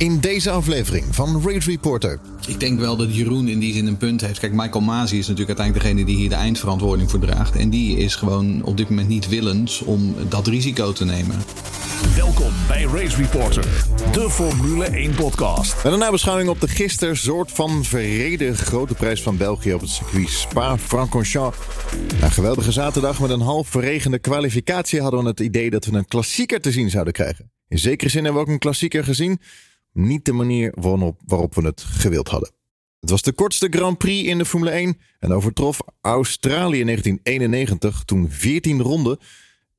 in deze aflevering van Race Reporter. Ik denk wel dat Jeroen in die zin een punt heeft. Kijk, Michael Masi is natuurlijk uiteindelijk degene die hier de eindverantwoording voor draagt. En die is gewoon op dit moment niet willens om dat risico te nemen. Welkom bij Race Reporter, de Formule 1 podcast. Met een nabeschouwing op de gisteren soort van verreden grote prijs van België op het circuit Spa-Francorchamps. Na een geweldige zaterdag met een half verregende kwalificatie hadden we het idee dat we een klassieker te zien zouden krijgen. In zekere zin hebben we ook een klassieker gezien, niet de manier waarop, we het gewild hadden. Het was de kortste Grand Prix in de Formule 1 en overtrof Australië in 1991 toen 14 ronden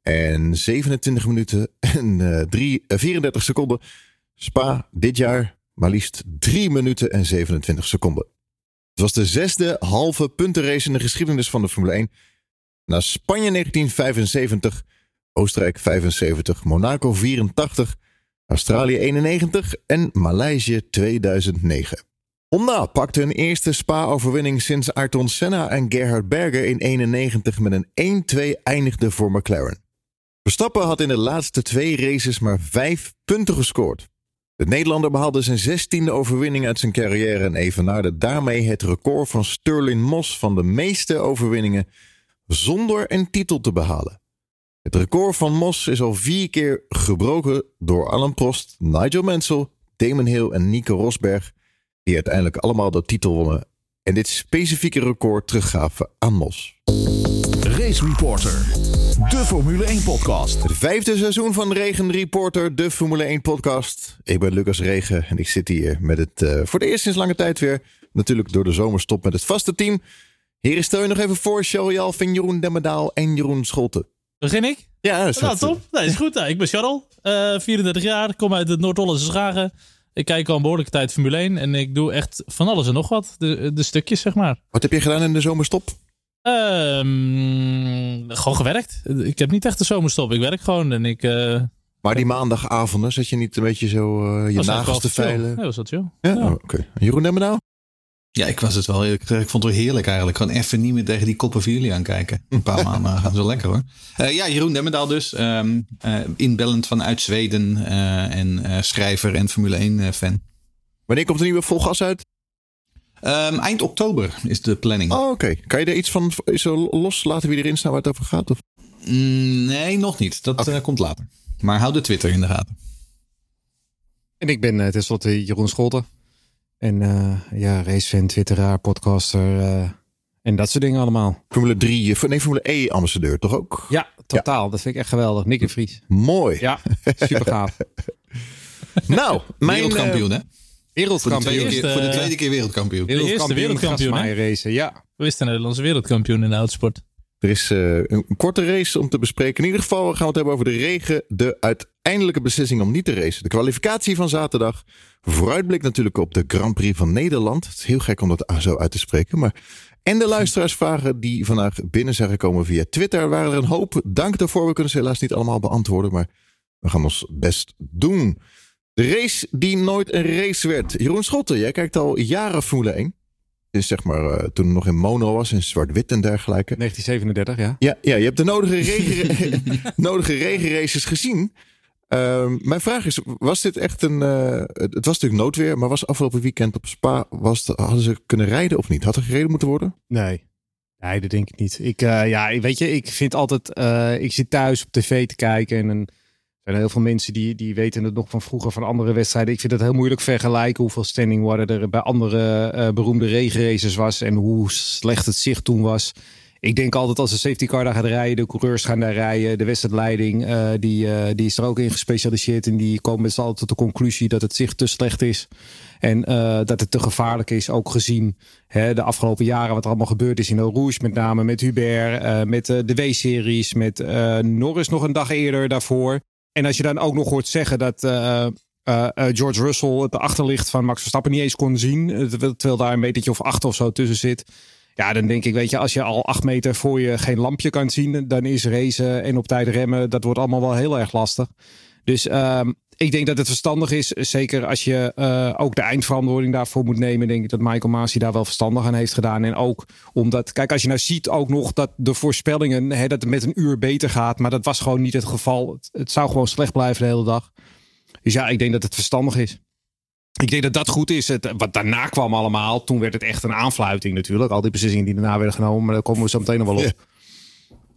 en 27 minuten en uh, 3, uh, 34 seconden. Spa dit jaar maar liefst 3 minuten en 27 seconden. Het was de zesde halve puntenrace in de geschiedenis van de Formule 1. Na Spanje 1975, Oostenrijk 75, Monaco 84, Australië 91 en Maleisië 2009. Honda pakte een eerste Spa-overwinning sinds Ayrton Senna en Gerhard Berger in 91 met een 1-2 eindigde voor McLaren. Verstappen had in de laatste twee races maar vijf punten gescoord. De Nederlander behaalde zijn zestiende overwinning uit zijn carrière en evenaarde daarmee het record van Sterling Moss van de meeste overwinningen zonder een titel te behalen. Het record van Moss is al vier keer gebroken door Alan Prost, Nigel Mansell, Damon Hill en Nico Rosberg, die uiteindelijk allemaal de titel wonnen en dit specifieke record teruggaven aan Moss. Race Reporter, de Formule 1 podcast. Het vijfde seizoen van Regen Reporter, de Formule 1 podcast. Ik ben Lucas Regen en ik zit hier met het uh, voor de eerst sinds lange tijd weer, natuurlijk door de zomerstop met het vaste team. Heren, stel je nog even voor, Charles Jalving, Jeroen Demmedaal en Jeroen Scholte. Begin ik? Ja, dat is nou, top. Nee, is goed. ik ben Charles, uh, 34 jaar, kom uit het Noord-Hollandse Schagen. Ik kijk al een behoorlijke tijd Formule 1 en ik doe echt van alles en nog wat. De, de stukjes, zeg maar. Wat heb je gedaan in de zomerstop? Um, gewoon gewerkt. Ik heb niet echt een zomerstop. Ik werk gewoon en ik... Uh, maar die maandagavonden, zat je niet een beetje zo uh, je nagels te veilen? Ja, was dat chill. Ja, ja. Oh, oké. Okay. Jeroen Demmenau? Ja, ik was het wel. Ik, ik vond het wel heerlijk eigenlijk. Gewoon even niet meer tegen die koppen van jullie aankijken. Een paar maanden gaan zo lekker hoor. Uh, ja, Jeroen Demmendaal dus. Um, uh, inbellend vanuit Zweden. Uh, en schrijver en Formule 1 fan. Wanneer komt de nieuwe volgas uit? Um, eind oktober is de planning. Oh, oké. Okay. Kan je er iets van is er los laten wie erin staat waar het over gaat? Of? Mm, nee, nog niet. Dat okay. komt later. Maar hou de Twitter in de gaten. En ik ben uh, tenslotte Jeroen Scholten. En uh, ja, racefan, twitteraar, podcaster uh, en dat soort dingen allemaal. Formule 3, nee, Formule E ambassadeur toch ook? Ja, totaal. Ja. Dat vind ik echt geweldig. Nick en Vries. Mooi. Ja, super gaaf. nou, mijn... Wereldkampioen hè? Wereldkampioen. Voor de, tweede, voor de tweede keer wereldkampioen. De eerste wereldkampioen. racen, ja. We is de Nederlandse wereldkampioen in de autosport. Er is uh, een korte race om te bespreken. In ieder geval gaan we het hebben over de regen. De uiteindelijke beslissing om niet te racen. De kwalificatie van zaterdag. Vooruitblik natuurlijk op de Grand Prix van Nederland. Het is heel gek om dat zo uit te spreken. Maar... En de luisteraarsvragen die vandaag binnen zijn gekomen via Twitter. Waren er een hoop. Dank daarvoor. We kunnen ze helaas niet allemaal beantwoorden. Maar we gaan ons best doen. De race die nooit een race werd. Jeroen Schotten, jij kijkt al jaren Formule 1. Dus zeg maar uh, toen het nog in mono was, in zwart-wit en dergelijke. 1937, ja. Ja, ja je hebt de nodige, regen, nodige regenraces gezien. Uh, mijn vraag is, was dit echt een... Uh, het was natuurlijk noodweer, maar was afgelopen weekend op Spa... Was hadden ze kunnen rijden of niet? Had er gereden moeten worden? Nee. Nee, dat denk ik niet. Ik, uh, ja, weet je, ik vind altijd... ik zit thuis op tv te kijken en... Er zijn heel veel mensen die, die weten het nog van vroeger van andere wedstrijden. Ik vind het heel moeilijk vergelijken hoeveel standing worden er bij andere beroemde regenraces was en hoe slecht het zicht toen was. Ik denk altijd als de safety car daar gaat rijden, de coureurs gaan daar rijden, de wedstrijdleiding uh, die, uh, die is er ook in gespecialiseerd en die komen met allen tot de conclusie dat het zicht te slecht is. En dat het te gevaarlijk is, ook gezien hè, de afgelopen jaren wat er allemaal gebeurd is in Eau Rouge, met name met Hubert, met de W-series, met Norris nog een dag eerder daarvoor. En als je dan ook nog hoort zeggen dat George Russell het achterlicht van Max Verstappen niet eens kon zien, terwijl daar een metertje of acht of zo tussen zit. Ja, dan denk ik, weet je, als je al acht meter voor je geen lampje kan zien, dan is racen en op tijd remmen, dat wordt allemaal wel heel erg lastig. Dus um, ik denk dat het verstandig is, zeker als je uh, ook de eindverantwoording daarvoor moet nemen. Denk ik dat Michael Masi daar wel verstandig aan heeft gedaan. En ook omdat, kijk, als je nou ziet ook nog dat de voorspellingen, hè, dat het met een uur beter gaat. Maar dat was gewoon niet het geval. Het zou gewoon slecht blijven de hele dag. Dus ja, ik denk dat het verstandig is. Ik denk dat dat goed is. Het, wat daarna kwam allemaal, toen werd het echt een aanfluiting natuurlijk. Al die beslissingen die daarna werden genomen, maar daar komen we zo meteen nog wel op. Ja.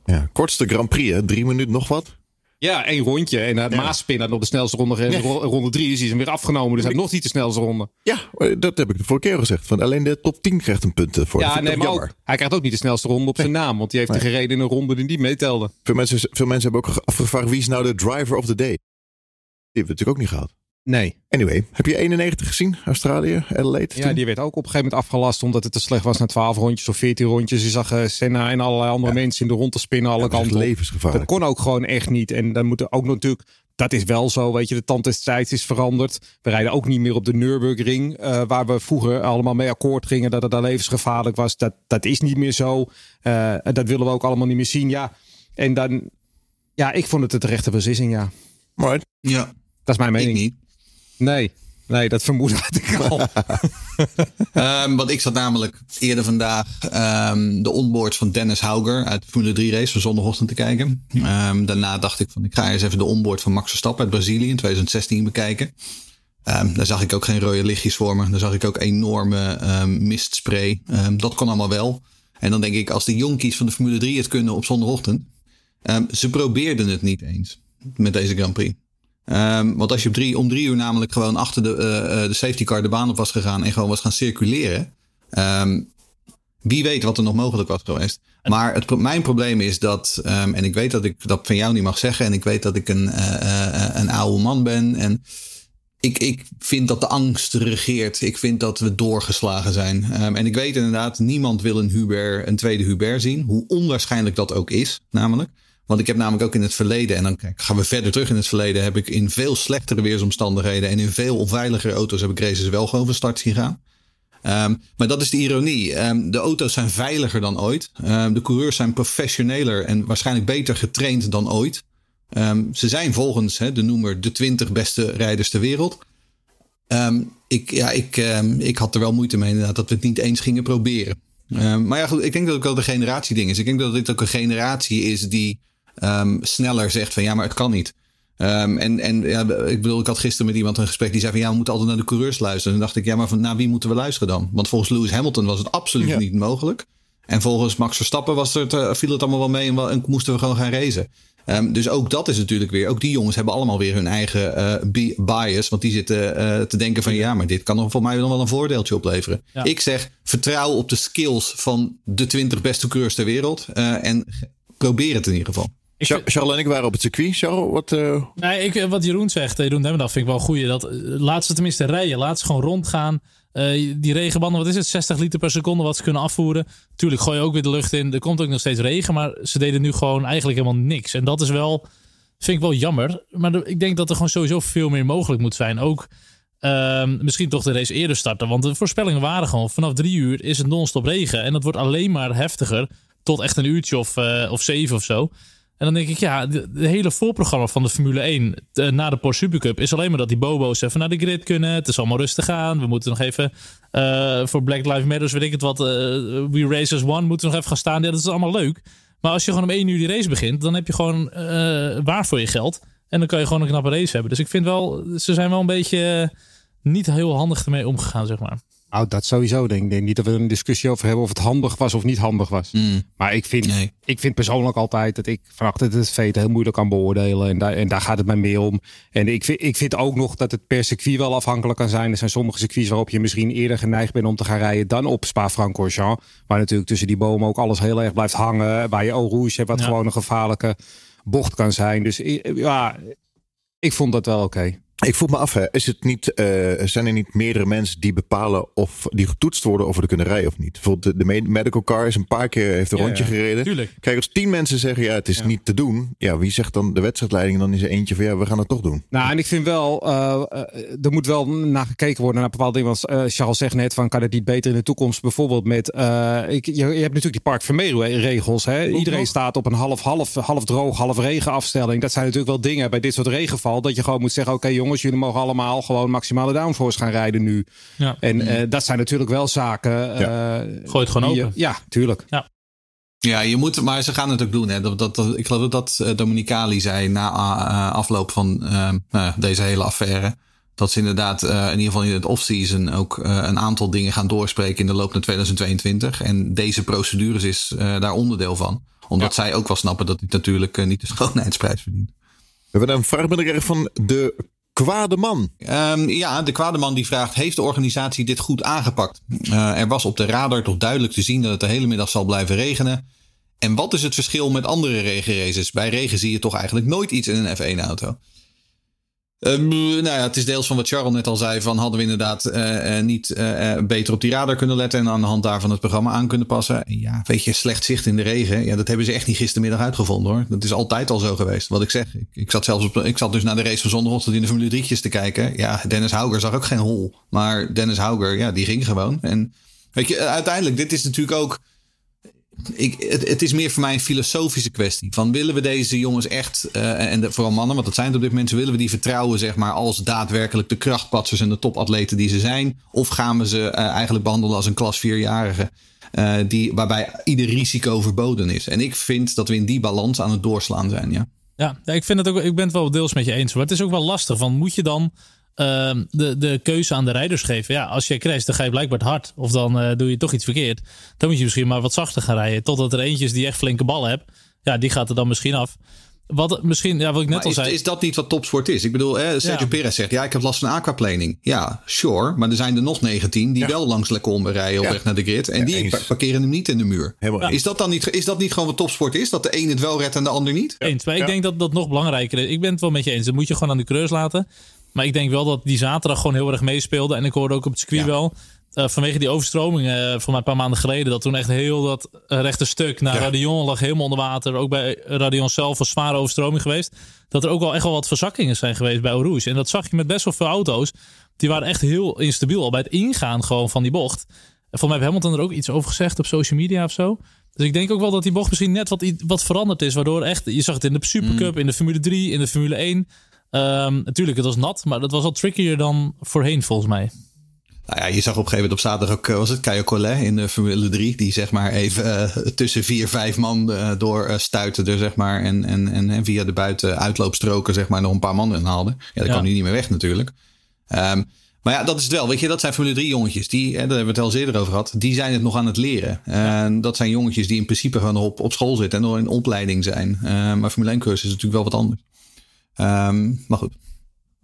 Ja, kortste Grand Prix, hè? drie minuten nog wat. Ja, één rondje. En het Ja. Maaspin had nog de snelste ronde. Ja. Ronde drie is hij hem weer afgenomen. Dus hij nog niet de snelste ronde. Ja, eh, dat heb ik de vorige keer gezegd. Van alleen de top 10 krijgt een punt eh, voor. Ja, nee, maar ook, hij krijgt ook niet de snelste ronde op zijn naam. Want die heeft Nee. gereden in een ronde die niet meetelde. Veel mensen, veel mensen hebben ook afgevraagd wie is nou de driver of the day. Die hebben we natuurlijk ook niet gehad. Nee. Anyway, heb je 91 gezien? Australië, Adelaide? Ja, toen? die werd ook op een gegeven moment afgelast omdat het te slecht was na 12 rondjes of 14 rondjes. Je zag eh, Senna en allerlei andere mensen in de rondte spinnen alle echt kanten op. Dat levensgevaarlijk. kon ook gewoon echt niet. En dan moeten ook natuurlijk. Dat is wel zo, weet je. De tand des tijds is veranderd. We rijden ook niet meer op de Nürburgring. eh, waar we vroeger allemaal mee akkoord gingen dat het daar levensgevaarlijk was. Dat, dat is niet meer zo. Eh, dat willen we ook allemaal niet meer zien. Ja. En dan. Ja, ik vond het de terechte beslissing, ja. Right. Ja, Dat is mijn ik mening. niet. Nee. Nee, dat vermoeden had ik al. Ehm, want ik zat namelijk eerder vandaag ehm, de onboards van Dennis Hauger uit de Formule 3 race van zondagochtend te kijken. Ehm, daarna dacht ik van ik ga eens even de onboard van Max Verstappen uit Brazilië in 2016 bekijken. Daar zag ik ook geen rode lichtjes voor me. Daar zag ik ook enorme mistspray. Dat kon allemaal wel. En dan denk ik, als de jonkies van de Formule 3 het kunnen op zondagochtend. ze probeerden het niet eens met deze Grand Prix. Ehm, want als je op drie, om drie uur namelijk gewoon achter de, eh, eh, de safety car de baan op was gegaan en gewoon was gaan circuleren. ehm, wie weet wat er nog mogelijk was geweest. Maar het, mijn probleem is dat, ehm, en ik weet dat ik dat van jou niet mag zeggen. En ik weet dat ik een, eh, een oude man ben. En ik, ik vind dat de angst regeert. Ik vind dat we doorgeslagen zijn. En ik weet inderdaad, niemand wil een, Hubert, een tweede Hubert zien. Hoe onwaarschijnlijk dat ook is, namelijk. Want ik heb namelijk ook in het verleden, en dan gaan we verder terug in het verleden, heb ik in veel slechtere weersomstandigheden en in veel onveiligere auto's heb ik races wel gewoon van start zien gaan. Ehm, maar dat is de ironie. Ehm, de auto's zijn veiliger dan ooit. Ehm, de coureurs zijn professioneler en waarschijnlijk beter getraind dan ooit. Ze zijn volgens de noemer de 20 beste rijders ter wereld. Ik, ja, ik, ik had er wel moeite mee inderdaad dat we het niet eens gingen proberen. Maar ja, goed, ik denk dat het ook een generatieding is. Ik denk dat dit ook een generatie is die ehm, sneller zegt van ja, maar het kan niet. Ehm, en en ja, ik bedoel, ik had gisteren met iemand een gesprek die zei van ja, we moeten altijd naar de coureurs luisteren. En dan dacht ik, ja, maar van, naar wie moeten we luisteren dan? Want volgens Lewis Hamilton was het absoluut Ja. niet mogelijk. En volgens Max Verstappen was het, eh, viel het allemaal wel mee en, wel, en moesten we gewoon gaan racen. Ehm, dus ook dat is natuurlijk weer. Ook die jongens hebben allemaal weer hun eigen eh, bi- bias. Want die zitten eh, te denken van ja, maar dit kan nog voor mij nog wel een voordeeltje opleveren. Ja. Ik zeg vertrouw op de skills van de 20 beste coureurs ter wereld. en probeer het in ieder geval. Ik Char- vind- Charles en ik waren op het circuit. Charles, wat... eh, Nee, ik, wat Jeroen zegt, eh, Jeroen Demmerdag vind ik wel goeie. Dat, eh, laat ze tenminste rijden. Laat ze gewoon rondgaan. Eh, die regenbanden, wat is het? 60 liter per seconde wat ze kunnen afvoeren. Tuurlijk gooi je ook weer de lucht in. Er komt ook nog steeds regen. Maar ze deden nu gewoon eigenlijk helemaal niks. En dat is wel, vind ik wel jammer. Maar ik denk dat er gewoon sowieso veel meer mogelijk moet zijn. Ook ehm, misschien toch de race eerder starten. Want de voorspellingen waren gewoon vanaf drie uur is het non-stop regen. En dat wordt alleen maar heftiger. Tot echt een uurtje of, eh, of zeven of zo. En dan denk ik, ja, de hele voorprogramma van de Formule 1 eh, na de Porsche Supercup is alleen maar dat die bobo's even naar de grid kunnen. Het is allemaal rustig aan. We moeten nog even eh, voor Black Lives Matter, weet ik het wat, eh, We Racers One moeten nog even gaan staan. Ja, dat is allemaal leuk. Maar als je gewoon om één uur die race begint, dan heb je gewoon waar voor je geld. En dan kan je gewoon een knappe race hebben. Dus ik vind wel, ze zijn wel een beetje niet heel handig ermee omgegaan, zeg maar. Nou, dat sowieso denk ik. Denk niet dat we er een discussie over hebben of het handig was of niet handig was. Maar ik vind, Nee. ik vind persoonlijk altijd dat ik van achter het veten heel moeilijk kan beoordelen. En daar, en daar gaat het mij meer om. En ik vind, ik vind ook nog dat het per circuit wel afhankelijk kan zijn. Er zijn sommige circuits waarop je misschien eerder geneigd bent om te gaan rijden dan op Spa-Francorchamps. Waar natuurlijk tussen die bomen ook alles heel erg blijft hangen. Waar je Eau Rouge hebt, wat Ja. gewoon een gevaarlijke bocht kan zijn. Dus ja, ik vond dat wel oké. Ik vroeg me af, hè, is het niet, eh, zijn er niet meerdere mensen die bepalen of die getoetst worden of we er kunnen rijden of niet? Bijvoorbeeld de, de medical car is een paar keer heeft een Ja, rondje ja. gereden. Tuurlijk. Kijk, als tien mensen zeggen ja, het is Ja. niet te doen. Ja, wie zegt dan de wedstrijdleiding? Dan is er eentje van ja, we gaan het toch doen. Nou, en ik vind wel, eh, er moet wel naar gekeken worden naar bepaalde dingen. Want Charles zegt net van, kan het niet beter in de toekomst? Bijvoorbeeld met, ik, je, je hebt natuurlijk die Park Vermeer regels. Hè? Iedereen nog. staat op een half, half, half droog, half regen afstelling. Dat zijn natuurlijk wel dingen bij dit soort regenval. Dat je gewoon moet zeggen, oké jongens, jullie mogen allemaal gewoon maximale downforce gaan rijden nu. Ja. En eh, dat zijn natuurlijk wel zaken. eh, Gooi het gewoon je- open. ja, tuurlijk. Ja, je moet, maar ze gaan het ook doen. Hè. Dat, dat, dat- ik geloof dat dat eh, Dominicali zei na eh, afloop van eh, nou ja, deze hele affaire. dat ze inderdaad in ieder geval in het off-season ook een aantal dingen gaan doorspreken in de loop naar 2022. En deze procedures is daar onderdeel van. Omdat zij ook wel snappen dat hij natuurlijk niet de schoonheidsprijs verdient. We hebben een vraag van de kwade man. Um, ja, de kwade man die vraagt: Heeft de organisatie dit goed aangepakt? Uh, er was op de radar toch duidelijk te zien dat het de hele middag zal blijven regenen. En wat is het verschil met andere regenraces? Bij regen zie je toch eigenlijk nooit iets in een F1-auto. Uh, nou ja, het is deels van wat Charles net al zei: van hadden we inderdaad uh, niet uh, beter op die radar kunnen letten en aan de hand daarvan het programma aan kunnen passen. Ja, weet je, slecht zicht in de regen. Ja, dat hebben ze echt niet gistermiddag uitgevonden hoor. Dat is altijd al zo geweest. Wat ik zeg, ik, ik zat zelfs op, ik zat dus naar de race van zondagochtend in de Formule 3'tjes te kijken. Ja, Dennis Hauger zag ook geen hol. Maar Dennis Hauger, ja, die ging gewoon. En weet je, uiteindelijk, dit is natuurlijk ook ik, het, het, is meer voor mij een filosofische kwestie. Van willen we deze jongens echt, uh, en vooral mannen, want dat zijn op dit moment, willen we die vertrouwen zeg maar als daadwerkelijk de krachtpatsers en de topatleten die ze zijn? Of gaan we ze uh, eigenlijk behandelen als een klas vierjarige? Uh, die, waarbij ieder risico verboden is. En ik vind dat we in die balans aan het doorslaan zijn. Ja, ja ik, vind het ook, ik ben het wel deels met je eens. Maar het is ook wel lastig. Van, moet je dan Ehm, de, de keuze aan de rijders geven. Ja, als je crasht, dan ga je blijkbaar hard. Of dan uh, doe je toch iets verkeerd. Dan moet je misschien maar wat zachter gaan rijden. Totdat er eentje is die echt flinke ballen hebt. Ja, die gaat er dan misschien af. Wat misschien, ja, wat ik net maar al is, zei. Is dat niet wat topsport is? Ik bedoel, eh, Sergio ja. Perez zegt, ja, ik heb last van aquaplaning. Ja, sure. Maar er zijn er nog 19 die ja. wel langs Lecombe rijden op weg naar de grid. En die eens. parkeren hem niet in de muur. Is, dat dan niet, is dat niet gewoon wat topsport is? Dat de een het wel redt en de ander niet? Eens. Maar ik denk dat dat nog belangrijker is. Ik ben het wel met je eens. Dat moet je gewoon aan de creus laten. Maar ik denk wel dat die zaterdag gewoon heel erg meespeelde. En ik hoorde ook op het circuit ja. wel. Uh, vanwege die overstroming uh, van mij een paar maanden geleden. Dat toen echt heel dat rechte stuk naar ja. Radion lag helemaal onder water. Ook bij Radion zelf was zware overstroming geweest. Dat er ook wel echt wel wat verzakkingen zijn geweest bij Rouge. En dat zag je met best wel veel auto's. Die waren echt heel instabiel al bij het ingaan gewoon van die bocht. En voor mij heeft Hamilton er ook iets over gezegd op social media of zo. Dus ik denk ook wel dat die bocht misschien net wat, wat veranderd is. Waardoor echt, je zag het in de Supercup, mm. in de Formule 3, in de Formule 1. Um, natuurlijk, het was nat, maar dat was al trickier dan voorheen volgens mij. Nou ja, je zag op een gegeven moment op zaterdag ook, was het Caio Collet in de Formule 3. Die zeg maar even uh, tussen vier, vijf man uh, door uh, stuiterde, zeg maar. En, en, en, via de buiten uitloopstroken, zeg maar, nog een paar man inhaalde. Ja, dat ja. kan nu niet meer weg natuurlijk. Um, maar ja, dat is het wel. Weet je, dat zijn Formule 3 jongetjes. Die, hè, daar hebben we het al eerder over gehad. Die zijn het nog aan het leren. Ja. En dat zijn jongetjes die in principe gewoon op, op school zitten en nog in opleiding zijn. maar Formule 1 cursus is natuurlijk wel wat anders. Um, maar goed.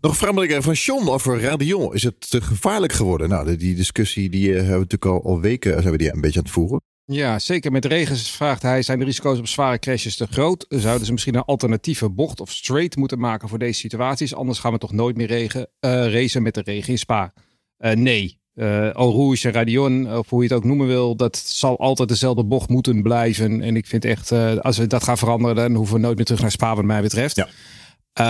Nog een vraag van John over Radion. Is het te gevaarlijk geworden? Nou, die discussie die hebben we natuurlijk al, al weken zijn we die een beetje aan het voeren. Ja, zeker met regens vraagt hij: zijn de risico's op zware crashes te groot? Zouden ze misschien een alternatieve bocht of straight moeten maken voor deze situaties? Anders gaan we toch nooit meer regen, uh, racen met de regen in Spa. Uh, nee. Uh, Rouge en Radion, of hoe je het ook noemen wil, dat zal altijd dezelfde bocht moeten blijven. En ik vind echt, als we dat gaan veranderen, dan hoeven we nooit meer terug naar Spa, wat mij betreft. Ja. Uh,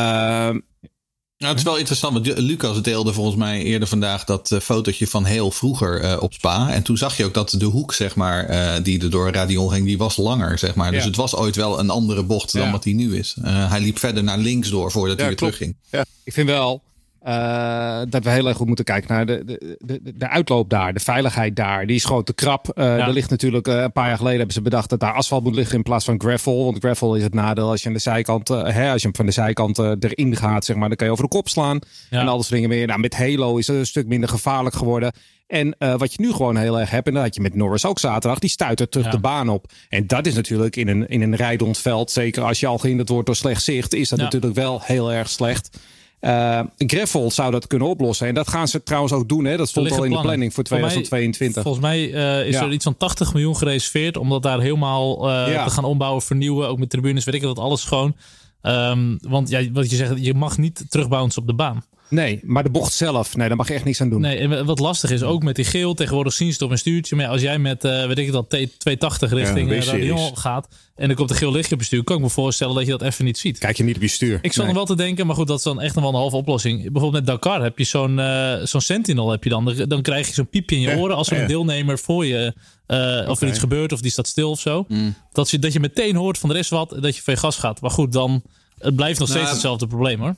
nou, het is wel interessant, want Lucas deelde volgens mij eerder vandaag dat uh, fotootje van heel vroeger uh, op Spa. En toen zag je ook dat de hoek, zeg maar, uh, die er door Radion ging, die was langer, zeg maar. Dus het was ooit wel een andere bocht dan ja. wat die nu is. hij liep verder naar links door voordat ja, hij weer terugging. Ja, ik vind wel uh, dat we heel erg goed moeten kijken naar de, de, de, de uitloop daar, de veiligheid daar. Die is gewoon te krap. Uh, ja. Er ligt natuurlijk, uh, een paar jaar geleden hebben ze bedacht dat daar asfalt moet liggen in plaats van gravel. Want gravel is het nadeel als je aan de zijkant, hè, als je van de zijkant erin gaat, zeg maar, dan kan je over de kop slaan. Ja. En al dat soort dingen meer. Nou, met Halo is het een stuk minder gevaarlijk geworden. En uh, wat je nu gewoon heel erg hebt, en dat had je met Norris ook zaterdag, die stuit er terug ja. de baan op. En dat is natuurlijk in een, in een rijdend veld, zeker als je al gehinderd wordt door slecht zicht, is dat ja. natuurlijk wel heel erg slecht. Uh, Greffel zou dat kunnen oplossen. En dat gaan ze trouwens ook doen. Hè? Dat stond al in de planning voor 2022. Volgens mij uh, is ja. er iets van 80 miljoen gereserveerd. Om dat daar helemaal uh, ja. te gaan ombouwen, vernieuwen. Ook met tribunes, weet ik dat alles gewoon. Um, want ja, wat je zegt, je mag niet terugbouncen op de baan. Nee, maar de bocht zelf, nee, daar mag je echt niks aan doen. Nee, en wat lastig is, ook met die geel, tegenwoordig zien ze het op een stuurtje. Maar als jij met, uh, weet ik dat, 280 richting ja, Radion gaat en er komt een geel lichtje op je stuur, kan ik me voorstellen dat je dat even niet ziet. Kijk je niet op je stuur. Ik zal nee. wel te denken, maar goed, dat is dan echt nog wel een halve oplossing. Bijvoorbeeld met Dakar heb je zo'n uh, zo'n Sentinel heb je dan. Dan krijg je zo'n piepje in je oren als er een deelnemer voor je, uh, okay. of er iets gebeurt of die staat stil of zo. Mm. Dat, je, dat je meteen hoort van er is wat, dat je van je gas gaat. Maar goed, dan, het blijft nog steeds nou, hetzelfde probleem hoor.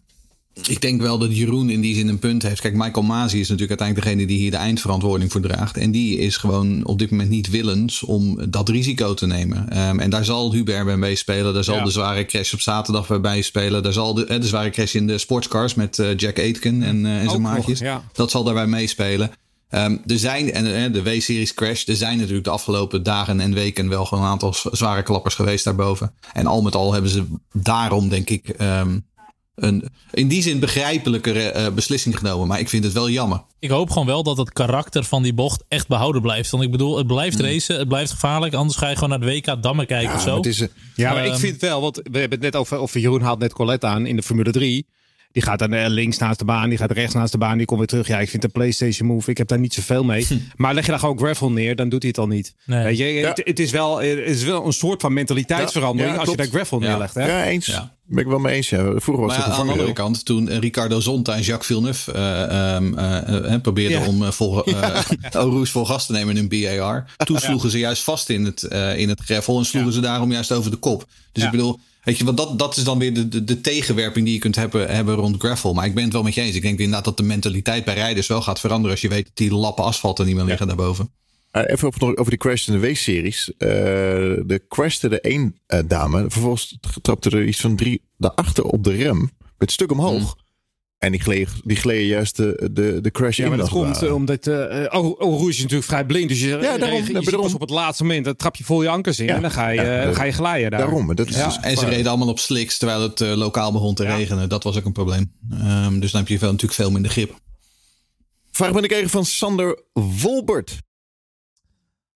Ik denk wel dat Jeroen in die zin een punt heeft. Kijk, Michael Masi is natuurlijk uiteindelijk degene die hier de eindverantwoording voor draagt. En die is gewoon op dit moment niet willens om dat risico te nemen. Ehm, en daar zal Hubert bij meespelen. Daar zal Ja. de zware crash op zaterdag bij bijspelen. Daar zal de, eh, de zware crash in de sportscars met eh, Jack Aitken en, eh, en zijn nog, maatjes. ja. Dat zal daarbij meespelen. Ehm, er zijn, en de W-series crash, er zijn natuurlijk de afgelopen dagen en weken wel gewoon een aantal zware klappers geweest daarboven. En al met al hebben ze daarom, denk ik, ehm, een in die zin begrijpelijkere eh, beslissing genomen. Maar ik vind het wel jammer. Ik hoop gewoon wel dat het karakter van die bocht echt behouden blijft. Want ik bedoel, het blijft racen, het blijft gevaarlijk. Anders ga je gewoon naar de WK Dammen kijken of zo. maar het is, Ja, maar ik Ehm, vind wel, want we hebben het net over, of Jeroen haalt net Colette aan in de Formule 3. Die gaat dan eh, links naast de baan, die gaat rechts naast de baan, die komt weer terug. Ja, ik vind de PlayStation Move, ik heb daar niet zoveel mee. Maar leg je daar gewoon gravel neer, dan doet hij het al niet. Nee. Weet je, het, het is wel, het is wel een soort van mentaliteitsverandering Ja, ja, als je daar gravel Ja. neerlegt. Hè? ja, eens. Ja. Ben ik wel mee eens. Ja. Vroeger was Maar het aan de andere kant, toen Ricardo Zonta en Jacques Villeneuve eh, ehm, eh, eh, probeerden Ja. om eh, vol, Rouge vol gas te nemen in een BAR. Toen sloegen ze juist vast in het, eh, in het gravel en sloegen ze daarom juist over de kop. Dus Ja. ik bedoel, weet je, want dat, dat is dan weer de, de, de tegenwerping die je kunt hebben, hebben rond gravel. Maar ik ben het wel met je eens. Ik denk inderdaad dat de mentaliteit bij rijders wel gaat veranderen als je weet dat die lappen asfalt er niet meer liggen daarboven. Uh, even over, die crash in de W-series. Uh, de crashte de één uh, dame. Vervolgens trapte er iets van drie daarachter op de rem. Met stuk omhoog. Mm. En die gleden, die gleden juist de, de, de crash Ja, in. maar dat komt uh, omdat uh, oh, oh, Rouge is natuurlijk vrij blind. Dus je, ja, daarom, je, je daarom. ziet pas op het laatste moment. Dan trap je vol je ankers in Ja. en dan ga je, Ja, uh, ga je glijden daar. Daarom. en Dat is Ja. dus En ze reden allemaal op slicks terwijl het eh, lokaal begon te Ja. regenen. Dat was ook een probleem. Ehm, dus dan heb je wel natuurlijk veel minder grip. Vraag ben ik even van Sander Wolbert.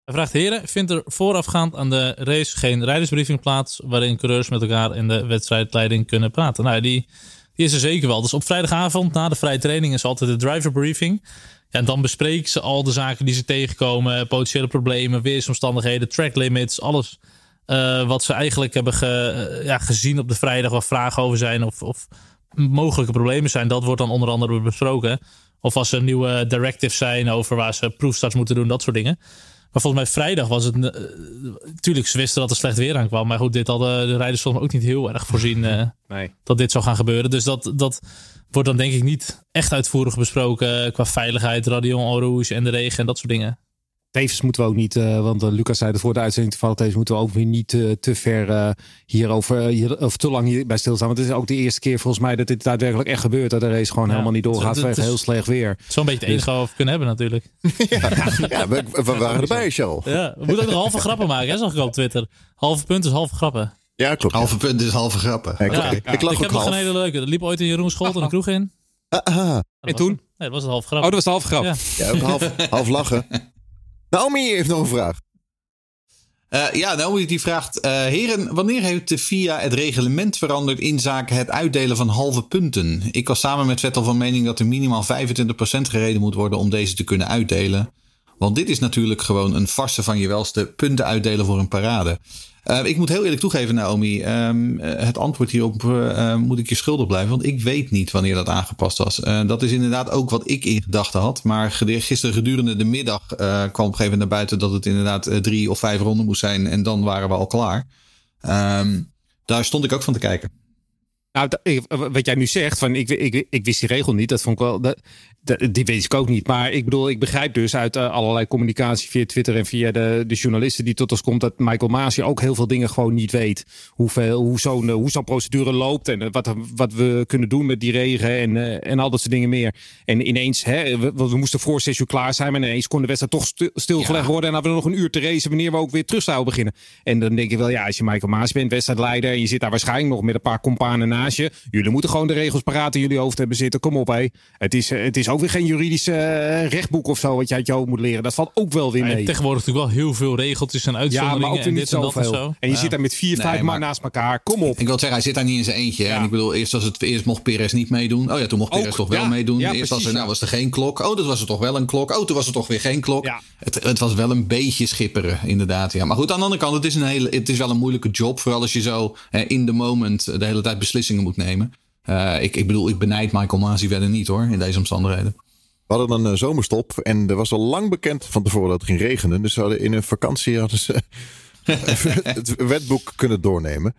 Hij vraagt, heren, vindt er voorafgaand aan de race geen rijdersbriefing plaats... waarin coureurs met elkaar in de wedstrijdleiding kunnen praten? Nou, die, die is er zeker wel. Dus op vrijdagavond na de vrije training is altijd de driverbriefing. Ja, en dan bespreken ze al de zaken die ze tegenkomen... potentiële problemen, weersomstandigheden, track limits, alles... eh, wat ze eigenlijk hebben eh, ja, gezien op de vrijdag... waar vragen over zijn of, of mogelijke problemen zijn... dat wordt dan onder andere besproken. Of als er nieuwe directives zijn over waar ze proefstarts moeten doen, dat soort dingen. Maar volgens mij vrijdag was het. eh, Tuurlijk, ze wisten dat er slecht weer aankwam. Maar goed, dit hadden de rijders volgens mij ook niet heel erg voorzien eh, Nee. dat dit zou gaan gebeuren. Dus dat, dat wordt dan denk ik niet echt uitvoerig besproken qua veiligheid, radion en rouge en de regen en dat soort dingen. Tevens moeten we ook niet, uh, want uh, Lucas zei het voor de uitzending toevallig, tevens moeten we ook weer niet uh, te ver uh, hierover, hier, of te lang hierbij stilstaan. Want het is ook de eerste keer volgens mij dat dit daadwerkelijk echt gebeurt. Dat de race gewoon Ja. helemaal niet doorgaat Het- het is- heel slecht weer. Zo'n beetje het enige we kunnen hebben natuurlijk. Ja, we, we waren erbij, Charles. Ja, we moeten ook nog halve grappen maken, hè, zag ik op Twitter. Halve punt is halve grappen. Ja, klopt. ja. Halve punt is halve grappen. Ja, ik, Ja. ik, ik lach ik heb nog half. een hele leuke. Er liep ooit een Jeroen Scholt in de kroeg in. Ah, ah. En toen? het. Nee, dat was het halve grap. Oh, dat was de halve grap. Ja. Ja, ook half, half lachen. Naomi heeft nog een vraag. Eh, ja, Naomi die vraagt: eh, Heren, wanneer heeft de FIA het reglement veranderd in zaken het uitdelen van halve punten? Ik was samen met Vettel van mening dat er minimaal 25% gereden moet worden om deze te kunnen uitdelen. Want dit is natuurlijk gewoon een farse van je welste punten uitdelen voor een parade. Uh, ik moet heel eerlijk toegeven, Naomi. Um, het antwoord hierop uh, moet ik je schuldig blijven. Want ik weet niet wanneer dat aangepast was. Dat is inderdaad ook wat ik in gedachten had. Maar gisteren gedurende de middag kwam op een gegeven moment naar buiten dat het inderdaad drie of vijf ronden moest zijn. En dan waren we al klaar. Um, daar stond ik ook van te kijken. Nou, wat jij nu zegt, van ik, ik, ik wist die regel niet. Dat vond ik wel. Dat, die weet ik ook niet. Maar ik bedoel, ik begrijp dus uit uh, allerlei communicatie via Twitter en via de, de journalisten die tot ons komt, dat Michael Masi ook heel veel dingen gewoon niet weet. Hoeveel, hoe zo'n hoe zo'n procedure loopt en wat, wat we kunnen doen met die regen en, uh, en al dat soort dingen meer. En ineens, hè, we, we moesten voor 6 uur klaar zijn, maar ineens kon de wedstrijd toch stil, stilgelegd ja. worden. En hadden we nog een uur te racen wanneer we ook weer terug zouden beginnen. En dan denk ik wel, ja, als je Michael Masi bent, wedstrijdleider, en je zit daar waarschijnlijk nog met een paar companen naast je. Jullie moeten gewoon de regels paraat in jullie hoofd hebben zitten. Kom op, hé. Het is, het is ook weer geen juridisch uh, rechtboek of zo wat je uit je hoofd moet leren. Dat valt ook wel weer mee. Ja, tegenwoordig natuurlijk wel heel veel regeltjes en uitzonderingen. Ja, maar ook weer en dit en dat en zoveel. zo. En je ja. zit daar met vier, Nee, vijf maar- man naast elkaar. Kom op. Ik wil zeggen, hij zit daar niet in zijn eentje. Ja. En ik bedoel, eerst, als het, eerst mocht Perez niet meedoen. Oh ja, toen mocht Ook, Perez toch wel ja. meedoen. Ja, eerst was er, nou was er geen klok. Oh, dat was er toch wel een klok. Oh, toen was er toch weer geen klok. Ja. Het, het was wel een beetje schipperen, inderdaad. Ja. Maar goed, aan de andere kant, het is, een hele, het is wel een moeilijke job. Vooral als je zo hè, in de moment de hele tijd beslissingen moet nemen. Eh, ik, ik bedoel, ik benijd Michael Masi verder niet hoor, in deze omstandigheden. We hadden een uh, zomerstop en er was al lang bekend van tevoren dat het ging regenen. Dus ze hadden in hun vakantie hadden ze het wetboek kunnen doornemen.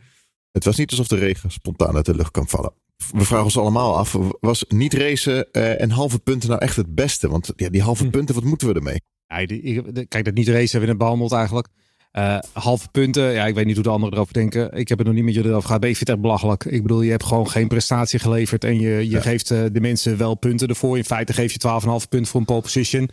Het was niet alsof de regen spontaan uit de lucht kan vallen. We vragen ons allemaal af, was niet racen uh, en halve punten nou echt het beste? Want ja, die halve hm. punten, wat moeten we ermee? Ja, die, kijk, dat niet racen hebben we het behandeld eigenlijk. Uh, halve punten, ja, ik weet niet hoe de anderen erover denken. Ik heb het nog niet met jullie erover gehad, maar ik vind het echt belachelijk. Ik bedoel, je hebt gewoon geen prestatie geleverd en je, je geeft uh, de mensen wel punten ervoor. In feite geef je 12,5 punten voor een pole position.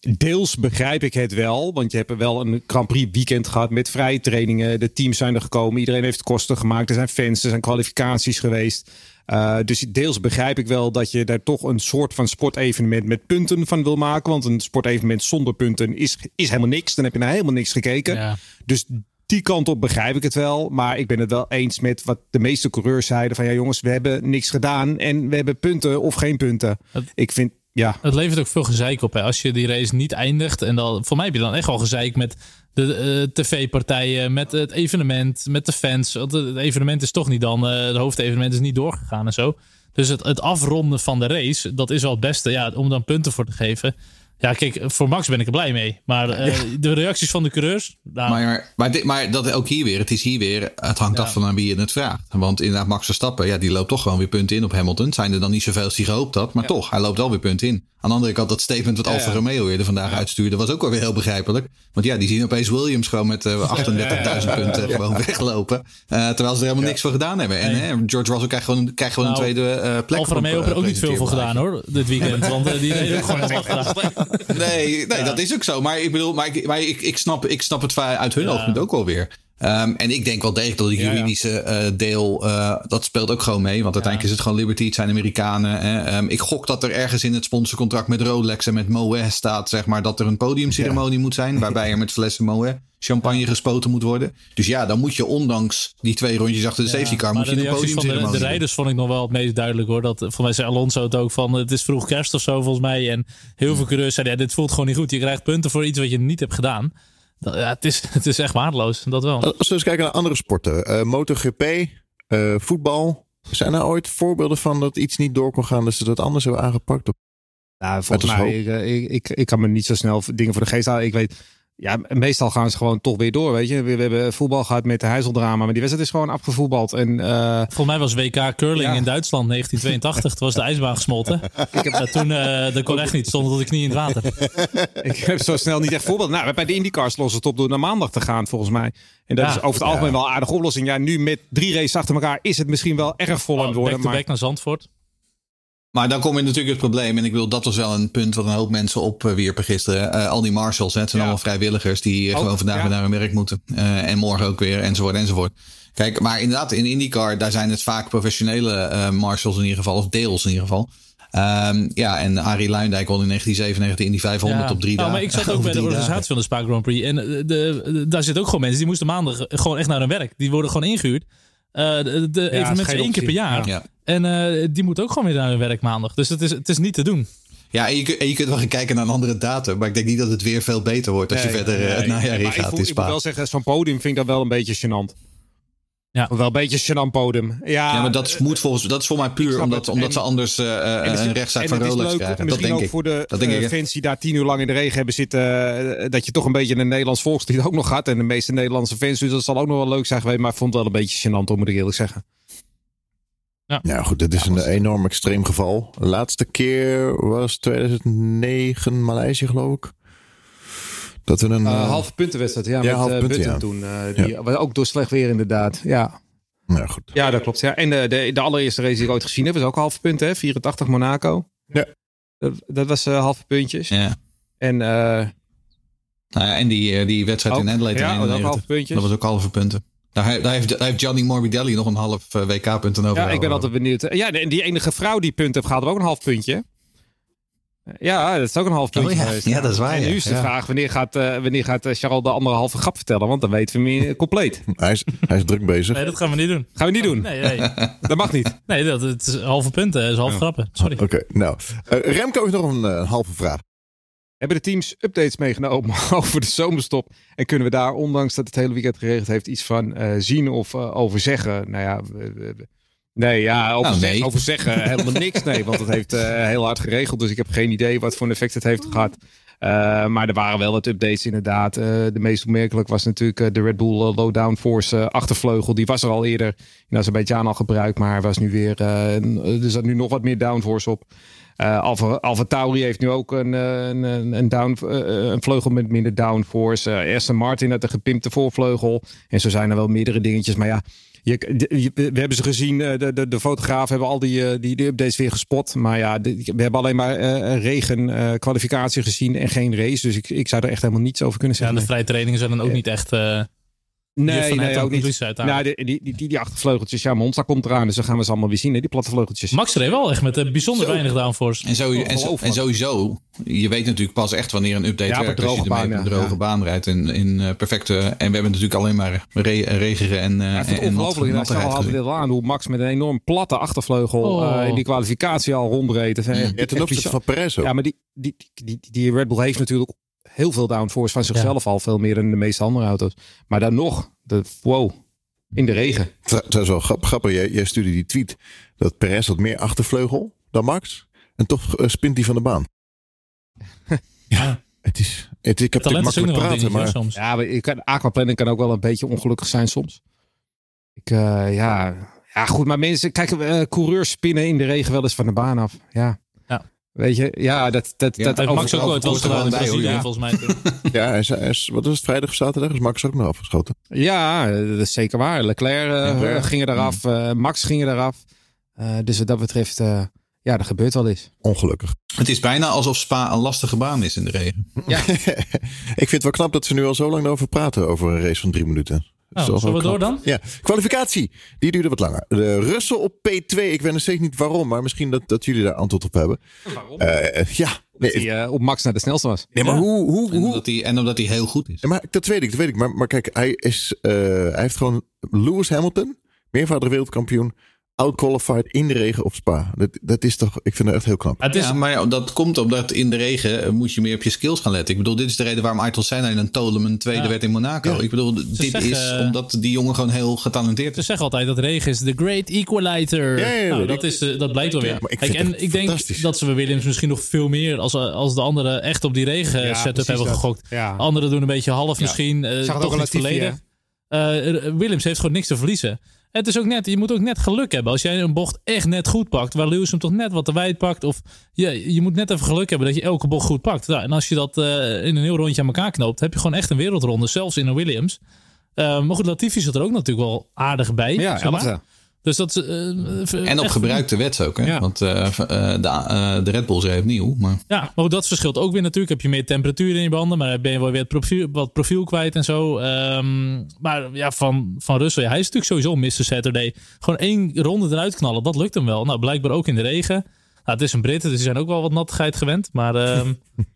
Deels begrijp ik het wel, want je hebt wel een Grand Prix weekend gehad met vrije trainingen. De teams zijn er gekomen, iedereen heeft kosten gemaakt. Er zijn fans, er zijn kwalificaties geweest. Uh, dus deels begrijp ik wel dat je daar toch een soort van sportevenement met punten van wil maken. Want een sportevenement zonder punten is, is helemaal niks. Dan heb je naar helemaal niks gekeken. Ja. Dus die kant op begrijp ik het wel. Maar ik ben het wel eens met wat de meeste coureurs zeiden. Van ja jongens, we hebben niks gedaan. En we hebben punten of geen punten. Ik vind ja. Het levert ook veel gezeik op. Hè? Als je die race niet eindigt. En dan, voor mij heb je dan echt wel gezeik met de uh, tv-partijen, met het evenement, met de fans. Want het evenement is toch niet dan, uh, het hoofdevenement is niet doorgegaan en zo. Dus het, het afronden van de race, dat is wel het beste. Ja, om dan punten voor te geven. Ja, kijk, voor Max ben ik er blij mee. Maar uh, de reacties van de coureurs. Nou... Maar, maar, dit, maar dat ook hier weer. Het is hier weer. Het hangt af van aan wie je het vraagt. Want inderdaad, Max Verstappen, ja, die loopt toch gewoon weer punten in op Hamilton. Zijn er dan niet zoveel als hij gehoopt had. Maar toch, hij loopt wel weer punten in. Aan de andere kant, dat statement wat Alfa Romeo eerder vandaag uitstuurde, was ook wel weer heel begrijpelijk. Want ja, die zien opeens Williams gewoon met uh, 38.000 punten gewoon weglopen. Uh, terwijl ze er helemaal niks voor gedaan hebben. En hè, George Russell krijgt gewoon, krijgt gewoon nou, een tweede uh, plek. Alfa Romeo heeft er ook niet veel voor gedaan hoor, dit weekend. Want die deden ook gewoon Nee, nee dat is ook zo. Maar ik bedoel, maar ik, maar ik, ik, snap, ik snap het uit hun oogpunt ook wel weer. Um, en ik denk wel degelijk dat het juridische uh, deel, uh, dat speelt ook gewoon mee. Want uiteindelijk is het gewoon Liberty, het zijn Amerikanen. Hè. Um, ik gok dat er ergens in het sponsorcontract met Rolex en met Moët staat, zeg maar, dat er een podiumceremonie moet zijn. Waarbij er met flessen Moët champagne gespoten moet worden. Dus ja, dan moet je ondanks die twee rondjes achter de safety car, moet je een podiumceremonie de, de rijders vond ik nog wel het meest duidelijk hoor. Dat, voor mij zei Alonso het ook van, het is vroeg kerst of zo volgens mij. En heel veel coureurs zeiden, ja, dit voelt gewoon niet goed. Je krijgt punten voor iets wat je niet hebt gedaan ja, het, is, het is echt waardeloos, dat wel. Als we eens kijken naar andere sporten. Uh, MotoGP, uh, voetbal. Zijn er ooit voorbeelden van dat iets niet door kon gaan, dat ze dat anders hebben aangepakt? Nou, volgens mij, ik, ik, ik, ik, kan me niet zo snel dingen voor de geest halen. Ik weet, ja, meestal gaan ze gewoon toch weer door, weet je. We, we hebben voetbal gehad met de Heizeldrama, maar die wedstrijd is gewoon afgevoetbald. En, uh, Volgens mij was WK Curling in Duitsland 1982. Toen was de ijsbaan gesmolten. ik heb, uh, toen, uh, dat kon echt niet, stond tot de knie in het water. ik heb zo snel niet echt voorbeeld. Nou, bij de IndyCars lossen het op door naar maandag te gaan, volgens mij. En dat is over het algemeen wel een aardige oplossing. Ja, nu met drie races achter elkaar is het misschien wel erg vol aan het worden. Back back naar Zandvoort. Maar dan kom je natuurlijk het probleem. En ik wil dat was wel een punt wat een hoop mensen opwierpen gisteren. Uh, al die marshals, hè, het zijn allemaal vrijwilligers die gewoon vandaag weer naar hun werk moeten. Uh, en morgen ook weer, enzovoort, enzovoort. Kijk, maar inderdaad, in IndyCar, daar zijn het vaak professionele uh, marshals in ieder geval, of deels in ieder geval. Um, ja, en Arie Luindijk won in 1997 in die 500 ja. op drie nou, dagen. Maar ik zat ook bij de organisatie van de Spa Grand Prix. En de, de, daar zitten ook gewoon mensen die moesten maandag gewoon echt naar hun werk. Die worden gewoon ingehuurd. Uh, de, de ja, evenementen één keer per jaar. Ja. En uh, die moet ook gewoon weer naar hun werk maandag. Dus het is, het is niet te doen. Ja, en je, kunt, en je kunt wel gaan kijken naar een andere datum. Maar ik denk niet dat het weer veel beter wordt als nee, je verder nee, het najaar in gaat. Ik, ik moet wel zeggen, zo'n podium vind ik dat wel een beetje gênant. Ja. Wel een beetje gênant podium. Ja, ja maar dat, moet volgens, dat is voor mij puur omdat, omdat ze anders uh, een rechtszaak van Rolex krijgen. Dat denk ook ik. voor de dat denk uh, fans die daar tien uur lang in de regen hebben zitten. dat je toch een beetje een Nederlands volkslied ook nog gaat. En de meeste Nederlandse fans. Dus dat zal ook nog wel leuk zijn geweest. Maar ik vond het wel een beetje gênant, moet ik eerlijk zeggen. Ja. ja, goed, dit is een enorm extreem geval. De laatste keer was 2009 Maleisië, geloof ik. Dat we een uh, halve puntenwedstrijd, ja, ja met uh, punten, ja. toen. Uh, die ja. ook door slecht weer inderdaad. Ja. Ja, goed. Ja, dat klopt. Ja. En de, de, de allereerste race die ik ooit gezien heb, was ook halve punten, hè? 84 Monaco. Ja. Dat, dat was halve puntjes. Ja. En, nou ja, en die, die wedstrijd ook, in Adelaide. Ja, dat, halve puntjes. dat was ook halve punten. Daar, heeft, daar heeft Gianni Morbidelli nog een half WK-punten over. Ja, ik ben altijd benieuwd. Ja, en die enige vrouw die punten heeft, gaat er ook een half puntje. Ja, dat is ook een half puntje oh, ja. geweest. Ja, dat is waar. En nu is de vraag, wanneer gaat, uh, wanneer gaat uh, Charles de anderhalve grap vertellen? Want dan weten we meer compleet. hij, is, hij is druk bezig. Nee, dat gaan we niet doen. Gaan we niet doen? Nee, nee. dat mag niet. Nee, dat, het is halve punten. Het is half grappen. Sorry. Oké, okay, nou. Uh, Remco heeft nog een halve vraag. Hebben de teams updates meegenomen over de zomerstop? En kunnen we daar, ondanks dat het hele weekend geregeld heeft, iets van zien of over zeggen? Nou ja, we, we, Nee, ja, over, nou, nee. over zeggen helemaal niks. Nee, want het heeft uh, heel hard geregeld. Dus ik heb geen idee wat voor een effect het heeft gehad. Uh, maar er waren wel wat updates inderdaad. Uh, de meest opmerkelijk was natuurlijk de Red Bull Low Downforce achtervleugel. Die was er al eerder in Azerbeidzjan al gebruikt. Maar was nu weer, er zat nu nog wat meer downforce op. Uh, Alfa, Alfa Tauri heeft nu ook een, een, een, down, een vleugel met minder downforce. Aston Martin had een gepimpte voorvleugel. En zo zijn er wel meerdere dingetjes. Maar ja, je, we hebben ze gezien, eh, de, de, de fotografen hebben al die, eh, die, die updates weer gespot. Maar ja, we hebben alleen maar uh, regen kwalificatie gezien en geen race. Dus ik, ik zou er echt helemaal niets over kunnen zeggen. Ja, de vrije trainingen zijn dan ook niet echt... Nee, nee, ook niet. Nou, die, die, die, die achtervleugeltjes, ja, Monza komt eraan, dus dan gaan we ze allemaal weer zien, hè, die platte vleugeltjes. Max reed wel echt met uh, bijzonder zo. weinig downforce. En, zo, en, zo, en, sowieso, je weet natuurlijk pas echt wanneer een update ja, werkt als je ermee op een droge ja. baan rijdt in, in uh, perfecte... En we hebben natuurlijk alleen maar re regeren en, uh, ja, en ongelooflijk. En hadden we aan hoe Max met een enorm platte achtervleugel oh. in die kwalificatie al rondreed. Ja, ten opzichte van Perez ook. Ja, maar die, die, die, die Red Bull heeft natuurlijk heel veel downforce van zichzelf al. Veel meer dan de meeste andere auto's. Maar dan nog, de, wow, in de regen. Dat is wel grappig. Jij, jij stuurde die tweet dat Perez had meer achtervleugel dan Max. En toch uh, spint hij van de baan. ja, het is... Het, ik heb het makkelijk praten, maar... Soms. Ja, maar ik kan, aquaplanning kan ook wel een beetje ongelukkig zijn soms. Ik, uh, ja... Ja, goed, maar mensen, kijk, uh, coureurs spinnen in de regen wel eens van de baan af. Ja. Weet je, ja, dat... dat, ja, dat Max ook ooit wel gedaan bij, ja. volgens mij. ja, hij is, hij is, wat was het, vrijdag of zaterdag? Is Max ook nog afgeschoten? Ja, dat is zeker waar. Leclerc uh, ja, ging eraf, uh, Max ging eraf. Uh, dus wat dat betreft, ja, dat gebeurt wel eens. Ongelukkig. Het is bijna alsof Spa een lastige baan is in de regen. Ja. Ik vind het wel knap dat ze nu al zo lang over praten, over een race van drie minuten. Oh, zullen we door dan? Ja, kwalificatie. Die duurde wat langer. De Russell op P2. Ik weet nog steeds niet waarom, maar misschien dat, dat jullie daar antwoord op hebben. Waarom? Uh, ja. Nee, dat hij uh, op max naar de snelste was. Nee, maar ja. hoe... hoe, hoe? En, omdat hij, en omdat hij heel goed is. Ja, maar dat weet ik, dat weet ik. Maar, maar kijk, hij, is, uh, hij heeft gewoon Lewis Hamilton, meervoudig wereldkampioen, outqualified in de regen op Spa. Dat, dat is toch, ik vind het echt heel knap. Het is, ja, maar ja, dat komt omdat in de regen moet je meer op je skills gaan letten. Ik bedoel, dit is de reden waarom Ayrton Senna in een Toleman tweede ja. werd in Monaco. Ja. Ik bedoel, Ze dit zeggen, is omdat die jongen gewoon heel getalenteerd is. Ze zeggen altijd dat regen is de great equalizer. Ja, nou, dat, is, dat blijkt wel weer. ik Kijk, en ik denk dat ze Williams misschien nog veel meer als, als de anderen echt op die regen setup hebben dat. gegokt. Anderen doen een beetje half misschien, uh, toch niet volledig. Uh, Williams heeft gewoon niks te verliezen. Het is ook net, je moet ook net geluk hebben. Als jij een bocht echt net goed pakt, waar Lewis hem toch net wat te wijd pakt. Of je, je moet net even geluk hebben dat je elke bocht goed pakt. Nou, en als je dat uh, in een heel rondje aan elkaar knoopt, heb je gewoon echt een wereldronde. Zelfs in een Williams. Uh, maar goed, Latifi zit er ook natuurlijk wel aardig bij. Ja, zeg maar. Dus dat uh, en op gebruikte wets ook, hè? Ja. Want uh, de, de Red Bulls heeft nieuw. Maar... Ja, maar dat verschilt ook weer natuurlijk. Heb je meer temperatuur in je banden, maar ben je wel weer het profiel, wat profiel kwijt en zo. Um, maar ja, van, van Russell, ja, hij is natuurlijk sowieso Mr. Saturday. Gewoon één ronde eruit knallen, dat lukt hem wel. Nou, blijkbaar ook in de regen. Nou, het is een Britten, dus die zijn ook wel wat nattigheid gewend. Maar uh,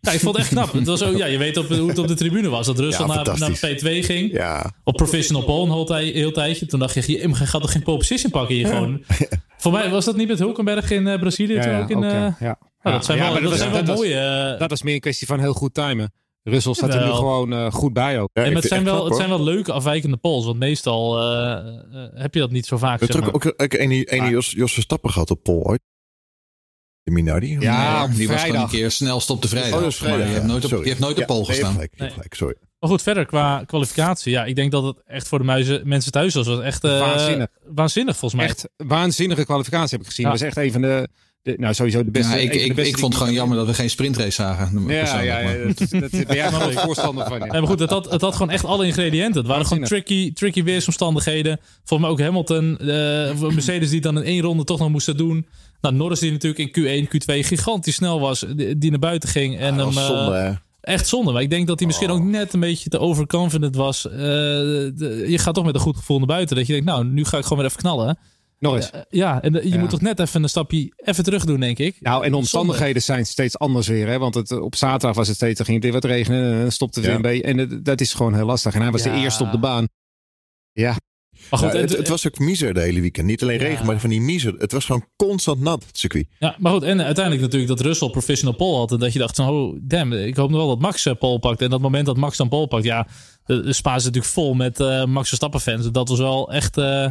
ja, ik vond het echt knap. Het was ook, ja, je weet op, hoe het op de tribune was. Dat ja, naar, naar P2 ging. Ja. Op professional pole een heel, tij, heel tijdje. Toen dacht je, je gaat toch geen pole position pakken hier ja. gewoon. Voor mij was dat niet met Hulkenberg in uh, Brazilië. Ja, ook in, uh, okay. ja. Nou, dat zijn wel, dat, dat zijn wel dat mooie... Uh, dat is meer een kwestie van heel goed timen. Russell staat er nu gewoon uh, goed bij ook. Ja, en het, zijn wel, knap, het zijn wel leuke afwijkende pols. Want meestal uh, uh, heb je dat niet zo vaak. We hebben ook een, een Jos, Jos Verstappen gehad op pol ooit. De Minardi? Ja, die was gewoon een keer snel stop de vrijdag. Oh, dat is vrijdag. Maar je hebt nooit op, je hebt nooit op pol gestaan. Nee, gelijk, gelijk, sorry. Maar goed, verder qua kwalificatie. Ja, ik denk dat het echt voor de muizen, mensen thuis was. was echt uh, waanzinnig. waanzinnig volgens mij. Echt waanzinnige kwalificatie heb ik gezien. Ja. Dat was echt een van de... De, nou, sowieso de beste. Ja, ik, ik, ik vond het gewoon jammer dat we geen sprintrace zagen. Ja, ja, ja, dat, dat ben jij wel voorstander van. Ja. Nee, maar goed, het had, het had gewoon echt alle ingrediënten. Het waren gewoon tricky, tricky weersomstandigheden. Volgens mij ook Hamilton, uh, Mercedes die dan in één ronde toch nog moesten doen. Nou, Norris die natuurlijk in Q1, Q2 gigantisch snel was, die, naar buiten ging. En ja, hem, zonde, uh, echt zonde. Maar ik denk dat hij misschien oh. ook net een beetje te overconfident was. Uh, de, je gaat toch met een goed gevoel naar buiten. Dat je denkt, nou, nu ga ik gewoon weer even knallen. Nog eens. Uh, ja, en je ja. moet toch net even een stapje even terug doen, denk ik. Nou, en de omstandigheden Zonde. zijn steeds anders weer. Hè? Want het, op zaterdag was het steeds, dan ging het weer wat regenen. En dan stopte ja. weer een beetje. En het, dat is gewoon heel lastig. En hij was ja. de eerste op de baan. Ja. Maar goed, ja, het, het, was ook miser de hele weekend. Niet alleen regen, maar van die miser. Het was gewoon constant nat, het circuit. Ja, maar goed. En uiteindelijk natuurlijk dat Russell professional pole had. En dat je dacht, oh damn, ik hoop nog wel dat Max pole pakt. En dat moment dat Max dan pole pakt, ja, de, de Spa is natuurlijk vol met uh, Max Verstappen fans. Dat was wel echt... Uh,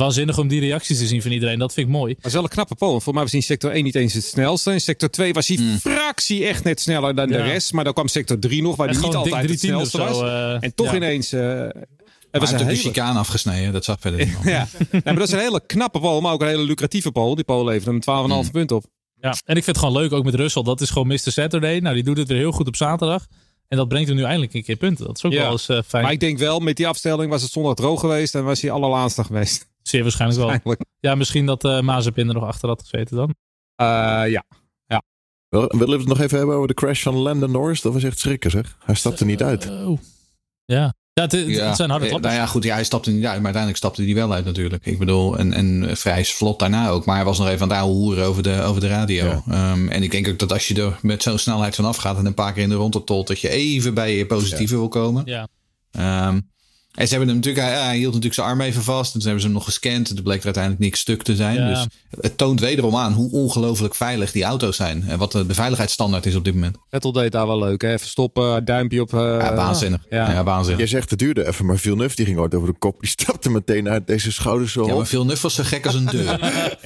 waanzinnig om die reacties te zien van iedereen. Dat vind ik mooi. Maar is wel een knappe pole. Want voor mij was in sector 1 niet eens het snelste. In sector 2 was hij Hmm. fractie echt net sneller dan de rest. Maar dan kwam sector 3 nog, waar hij niet altijd het snelste zo. was. eh, En toch ja. ineens... eh Hij was heeft ook de afgesneden. Dat zag verder niemand. Ja, nee, maar dat is een hele knappe pole, maar ook een hele lucratieve pole. Die pole levert hem 12,5 Hmm. punten op. Ja, en ik vind het gewoon leuk ook met Russell. Dat is gewoon Mr. Saturday. Nou, die doet het weer heel goed op zaterdag. En dat brengt hem nu eindelijk een keer punten. Dat is ook Ja. wel eens eh, fijn. Maar ik denk wel, met die afstelling was het zondag droog geweest en was hij allerlaatste geweest. Zeer waarschijnlijk wel. Ja, misschien dat eh Mazepin er nog achter had gezeten dan. Eh, ja. Wel, Willen we het nog even hebben over de crash van Landon Norris? Dat was echt schrikken zeg. Hij stapte niet uit. Oh. Ja, ja het zijn harde Eh, klappers. Nou ja, goed, ja, hij stapte niet uit, maar uiteindelijk stapte hij wel uit natuurlijk. Ik bedoel, en, en vrij vlot daarna ook. Maar hij was nog even aan het ouwe hoeren over de, over de radio. Ja. Ehm, en ik denk ook dat als je er met zo'n snelheid vanaf gaat en een paar keer in de ronde tolt, dat je even bij je positieve wil komen. Ja. Ehm, en ze hebben hem natuurlijk, hij, hij hield natuurlijk zijn arm even vast. En toen hebben ze hem nog gescand. En toen bleek er uiteindelijk niks stuk te zijn. Ja. Dus het toont wederom aan hoe ongelooflijk veilig die auto's zijn. En wat de, de veiligheidsstandaard is op dit moment. Vettel deed daar wel leuk. Hè? Even stoppen, duimpje op. eh, Ja, waanzinnig. ja. Ja, waanzinnig. Jij zegt het duurde even, maar Villeneuve die ging ooit over de kop. Die stapte meteen uit deze schouders zo Ja, maar veel nuff was zo gek als een deur.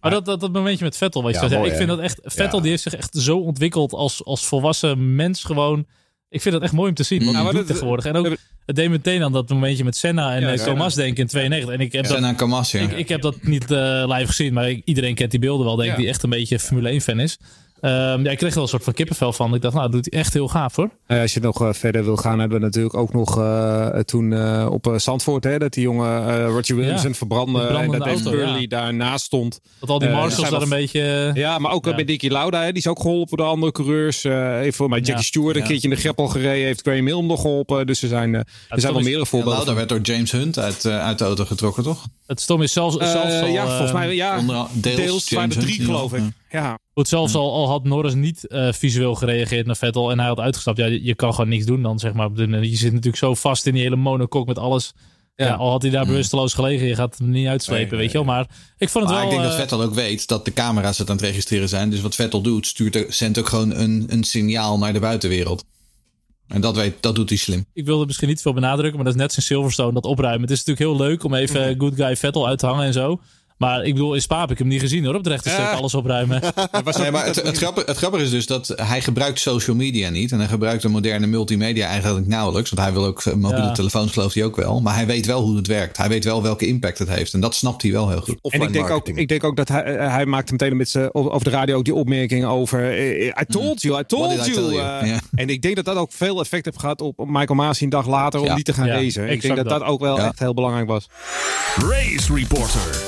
Maar dat, dat, dat momentje met Vettel, wat je Ja, mooi, ik vind dat echt, Vettel Ja. die heeft zich echt zo ontwikkeld als, als volwassen mens gewoon. Ik vind dat echt mooi om te zien, wat Ja, hij maar doet dat- tegenwoordig. En ook, het deed meteen aan dat momentje met Senna en Ja, eh, ja, Thomas denken in 92. En ik heb, dat, Senna en Kamas, ja. ik, ik heb dat niet eh, live gezien, maar ik- iedereen kent die beelden wel, denk ik, Ja. die echt een beetje Formule 1 fan is. Ehm, ja, ik kreeg er wel een soort van kippenvel van. Ik dacht, nou, dat doet hij echt heel gaaf hoor. Eh, als je nog eh, verder wil gaan, hebben we natuurlijk ook nog eh, toen eh, op eh, Zandvoort, hè, dat die jongen eh, Roger Williamson Ja, verbrandde. en dat Dave Burley ja. daarnaast stond. Dat al die marshals zijn daar een beetje... Ja, maar ook Ja. bij Dickie Lauda, hè, die is ook geholpen door andere coureurs. Eh even voor mij Jackie Ja. Stewart een keertje in de greppel gereden. Heeft Graham Hill hem nog geholpen. Dus er zijn, eh, er zijn wel meerdere voorbeelden. Lauda werd door James Hunt uit, uit de auto getrokken, toch? Het stom is zelfs, zelfs al, ja, volgens mij ja, Onder deels, deels, waren er drie geloof ik. Ja. Goed, zelfs al, al had Norris niet eh, visueel gereageerd naar Vettel en hij had uitgestapt. Ja, je, je kan gewoon niks doen dan, zeg maar. Je zit natuurlijk zo vast in die hele monokok met alles. Ja. Ja. al had hij daar bewusteloos gelegen, je gaat hem niet uitslepen, Nee, weet je wel. Maar ik vond het Maar wel... ik denk dat eh, Vettel ook weet dat de camera's het aan het registreren zijn. Dus wat Vettel doet, stuurt er, zendt ook gewoon een, een signaal naar de buitenwereld. En dat, weet, dat doet hij slim. ik wilde misschien niet veel benadrukken, maar dat is net zijn Silverstone, dat opruimen. Het is natuurlijk heel leuk om even eh, good guy Vettel uit te hangen en zo. Maar ik bedoel, in Spa heb ik hem niet gezien hoor, op het rechte stuk, Ja. alles opruimen. Nee, maar het, het, grappige, het grappige is dus dat hij gebruikt social media niet. En hij gebruikt de moderne multimedia eigenlijk nauwelijks. Want hij wil ook eh, mobiele Ja. telefoons, gelooft hij ook wel. Maar hij weet wel hoe het werkt. Hij weet wel welke impact het heeft. En dat snapt hij wel heel goed. En ik denk, ook, ik denk ook dat hij, eh, hij maakte meteen met z'n- over de radio ook die opmerking over. eh, I told you, I told What did I you. En ik denk dat dat ook veel effect heeft gehad op Michael Maas een dag later om Ja. die te gaan Ja, racen. Ik denk dat dat dat. ook wel Ja. echt heel belangrijk was. Race Reporter.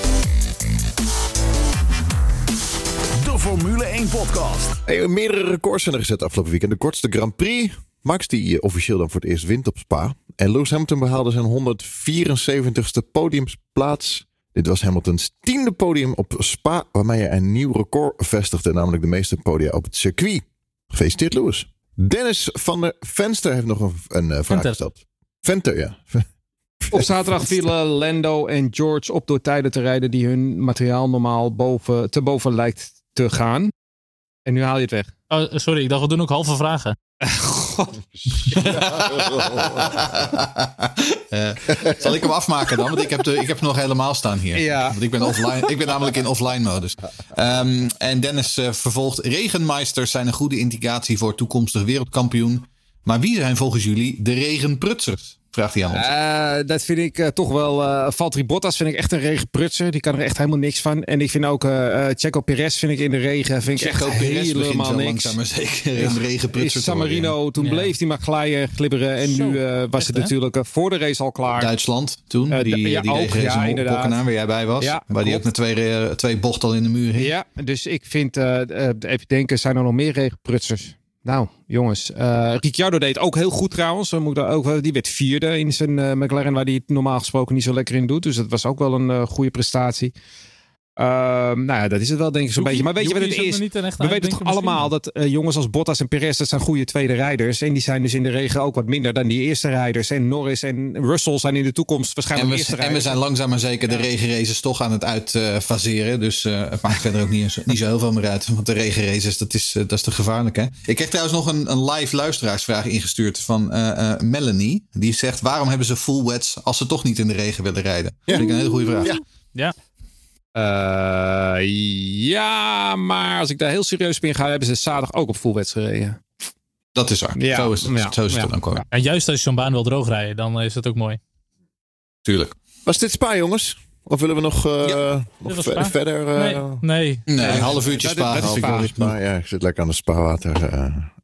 Formule 1 podcast. Hey, meerdere records zijn er gezet afgelopen weekend. De kortste Grand Prix. Max die eh, officieel dan voor het eerst wint op Spa. En Lewis Hamilton behaalde zijn 174ste podiumsplaats. Dit was Hamiltons tiende podium op Spa. Waarmee hij een nieuw record vestigde. Namelijk de meeste podia op het circuit. Gefeliciteerd Lewis. Dennis van der Venster heeft nog een, een eh, vraag Venter. gesteld. Venter, ja. Op zaterdag vielen Lando en George op door tijden te rijden die hun materiaal normaal boven, te boven lijkt te gaan. En nu haal je het weg. Oh, sorry, ik dacht we doen ook halve vragen. Eh, zal ik hem afmaken dan? Want ik heb, de, ik heb hem nog helemaal staan hier. Ja. Want ik ben, offline, ik ben namelijk in offline modus. Ehm, en Dennis eh, vervolgt. Regenmeisters zijn een goede indicatie voor toekomstig wereldkampioen. Maar wie zijn volgens jullie de regenprutsers? Vraagt hij aan ons. Eh, dat vind ik eh, toch wel. eh Valtteri Bottas vind ik echt een regenprutser. Die kan er echt helemaal niks van. En ik vind ook Checo Perez vind ik in de regen. Vind ik Checo echt Perez helemaal niks. langzaam maar zeker een regenprutser San. Marino, toen Ja. bleef hij maar glijden, glibberen. En Zo, nu eh, was echt, het natuurlijk voor de race al klaar. Duitsland toen. Eh, die ja, die ook, ja, inderdaad. waar jij bij was. Ja, waar die ook met twee, twee bochten al in de muur hing. Ja, dus ik vind, eh, eh, even denken, zijn er nog meer regenprutsers? Nou, jongens. eh Ricciardo deed ook heel goed trouwens. We moeten ook, die werd vierde in zijn eh, McLaren, waar hij het normaal gesproken niet zo lekker in doet. Dus dat was ook wel een eh, goede prestatie. Ehm, nou ja, dat is het wel denk ik zo'n beetje. Maar weet je wat het is We weten toch allemaal dat eh, jongens als Bottas en Perez, dat zijn goede tweede rijders. En die zijn dus in de regen ook wat minder dan die eerste rijders. En Norris en Russell zijn in de toekomst En waarschijnlijk we, eerste en we rijders. zijn langzaam maar zeker de regenraces toch aan het uitfaseren. dus eh, het maakt verder ook niet, zo- niet zo heel veel meer uit. Want de regenraces, dat is, eh, dat is te gevaarlijk. Hè? Ik kreeg trouwens nog een, een live luisteraarsvraag ingestuurd van eh, eh, Melanie. Die zegt, waarom hebben ze full wets als ze toch niet in de regen willen rijden? Dat vind ik een hele goede vraag. Ja. Ja, Eh, ja, maar als ik daar heel serieus ben ga, hebben ze zaterdag ook op full gereden. Dat is waar. Ja, zo is het, ja, zo is het ja. dan ook en juist als je zo'n baan wil droogrijden, dan is dat ook mooi. Tuurlijk. Was dit Spa, jongens? Of willen we nog, eh, Ja, nog ver- verder? eh, Nee, nee. Nee, een half uurtje dat- spa. dat is half Spa. uurtje spa. Spa, ja, ik zit lekker aan de spaarwater.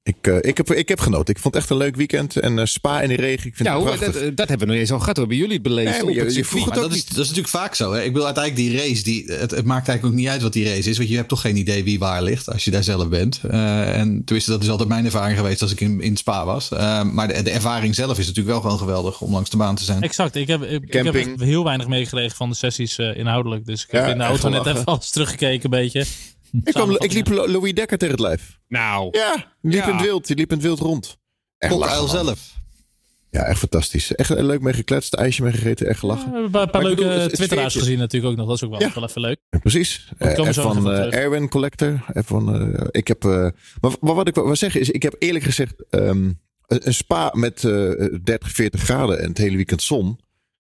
Ik, eh, ik, heb, ik heb genoten. Ik vond het echt een leuk weekend. En eh, Spa in de regen, ik vind Ja, het hoe, prachtig. dat, dat hebben we nog eens al gehad. Hoe hebben jullie het beleefd? Nee, maar op je- vroeg het ook dat is, niet. dat is natuurlijk vaak zo. Hè? Ik bedoel, uiteindelijk die race, die, het, het maakt eigenlijk ook niet uit wat die race is. Want je hebt toch geen idee wie waar ligt als je daar zelf bent. Eh, en tenminste, dat is altijd mijn ervaring geweest als ik in, in Spa was. Eh, maar de, de ervaring zelf is natuurlijk wel gewoon geweldig om langs de baan te zijn. Exact. Ik heb, ik, ik heb heel weinig meegekregen van de sessies inhoudelijk. Dus ik heb Ja, in de auto net even alles teruggekeken een beetje. Ik, kwam, ik Samenvatting. liep Lo- Louis Dekker tegen het lijf. Nou, Ja, die liep Ja. in het wild. Die liep in het wild rond. Echt lachen, Cocktail man. zelf. Ja, echt fantastisch. Echt een leuk mee gekletst. ijsje mee gegeten. Echt Ja, gelachen. we hebben een paar leuke bedoel, het twitteraars gezien natuurlijk ook nog. Dat is ook wel, Ja. wel even leuk. Ja, precies. Eh, van even eh, terug. Erwin Collector. Van, eh, ik heb, eh, maar, maar wat ik wil zeggen is, ik heb eerlijk gezegd ehm, een, spa met eh 30, 40 graden en het hele weekend zon.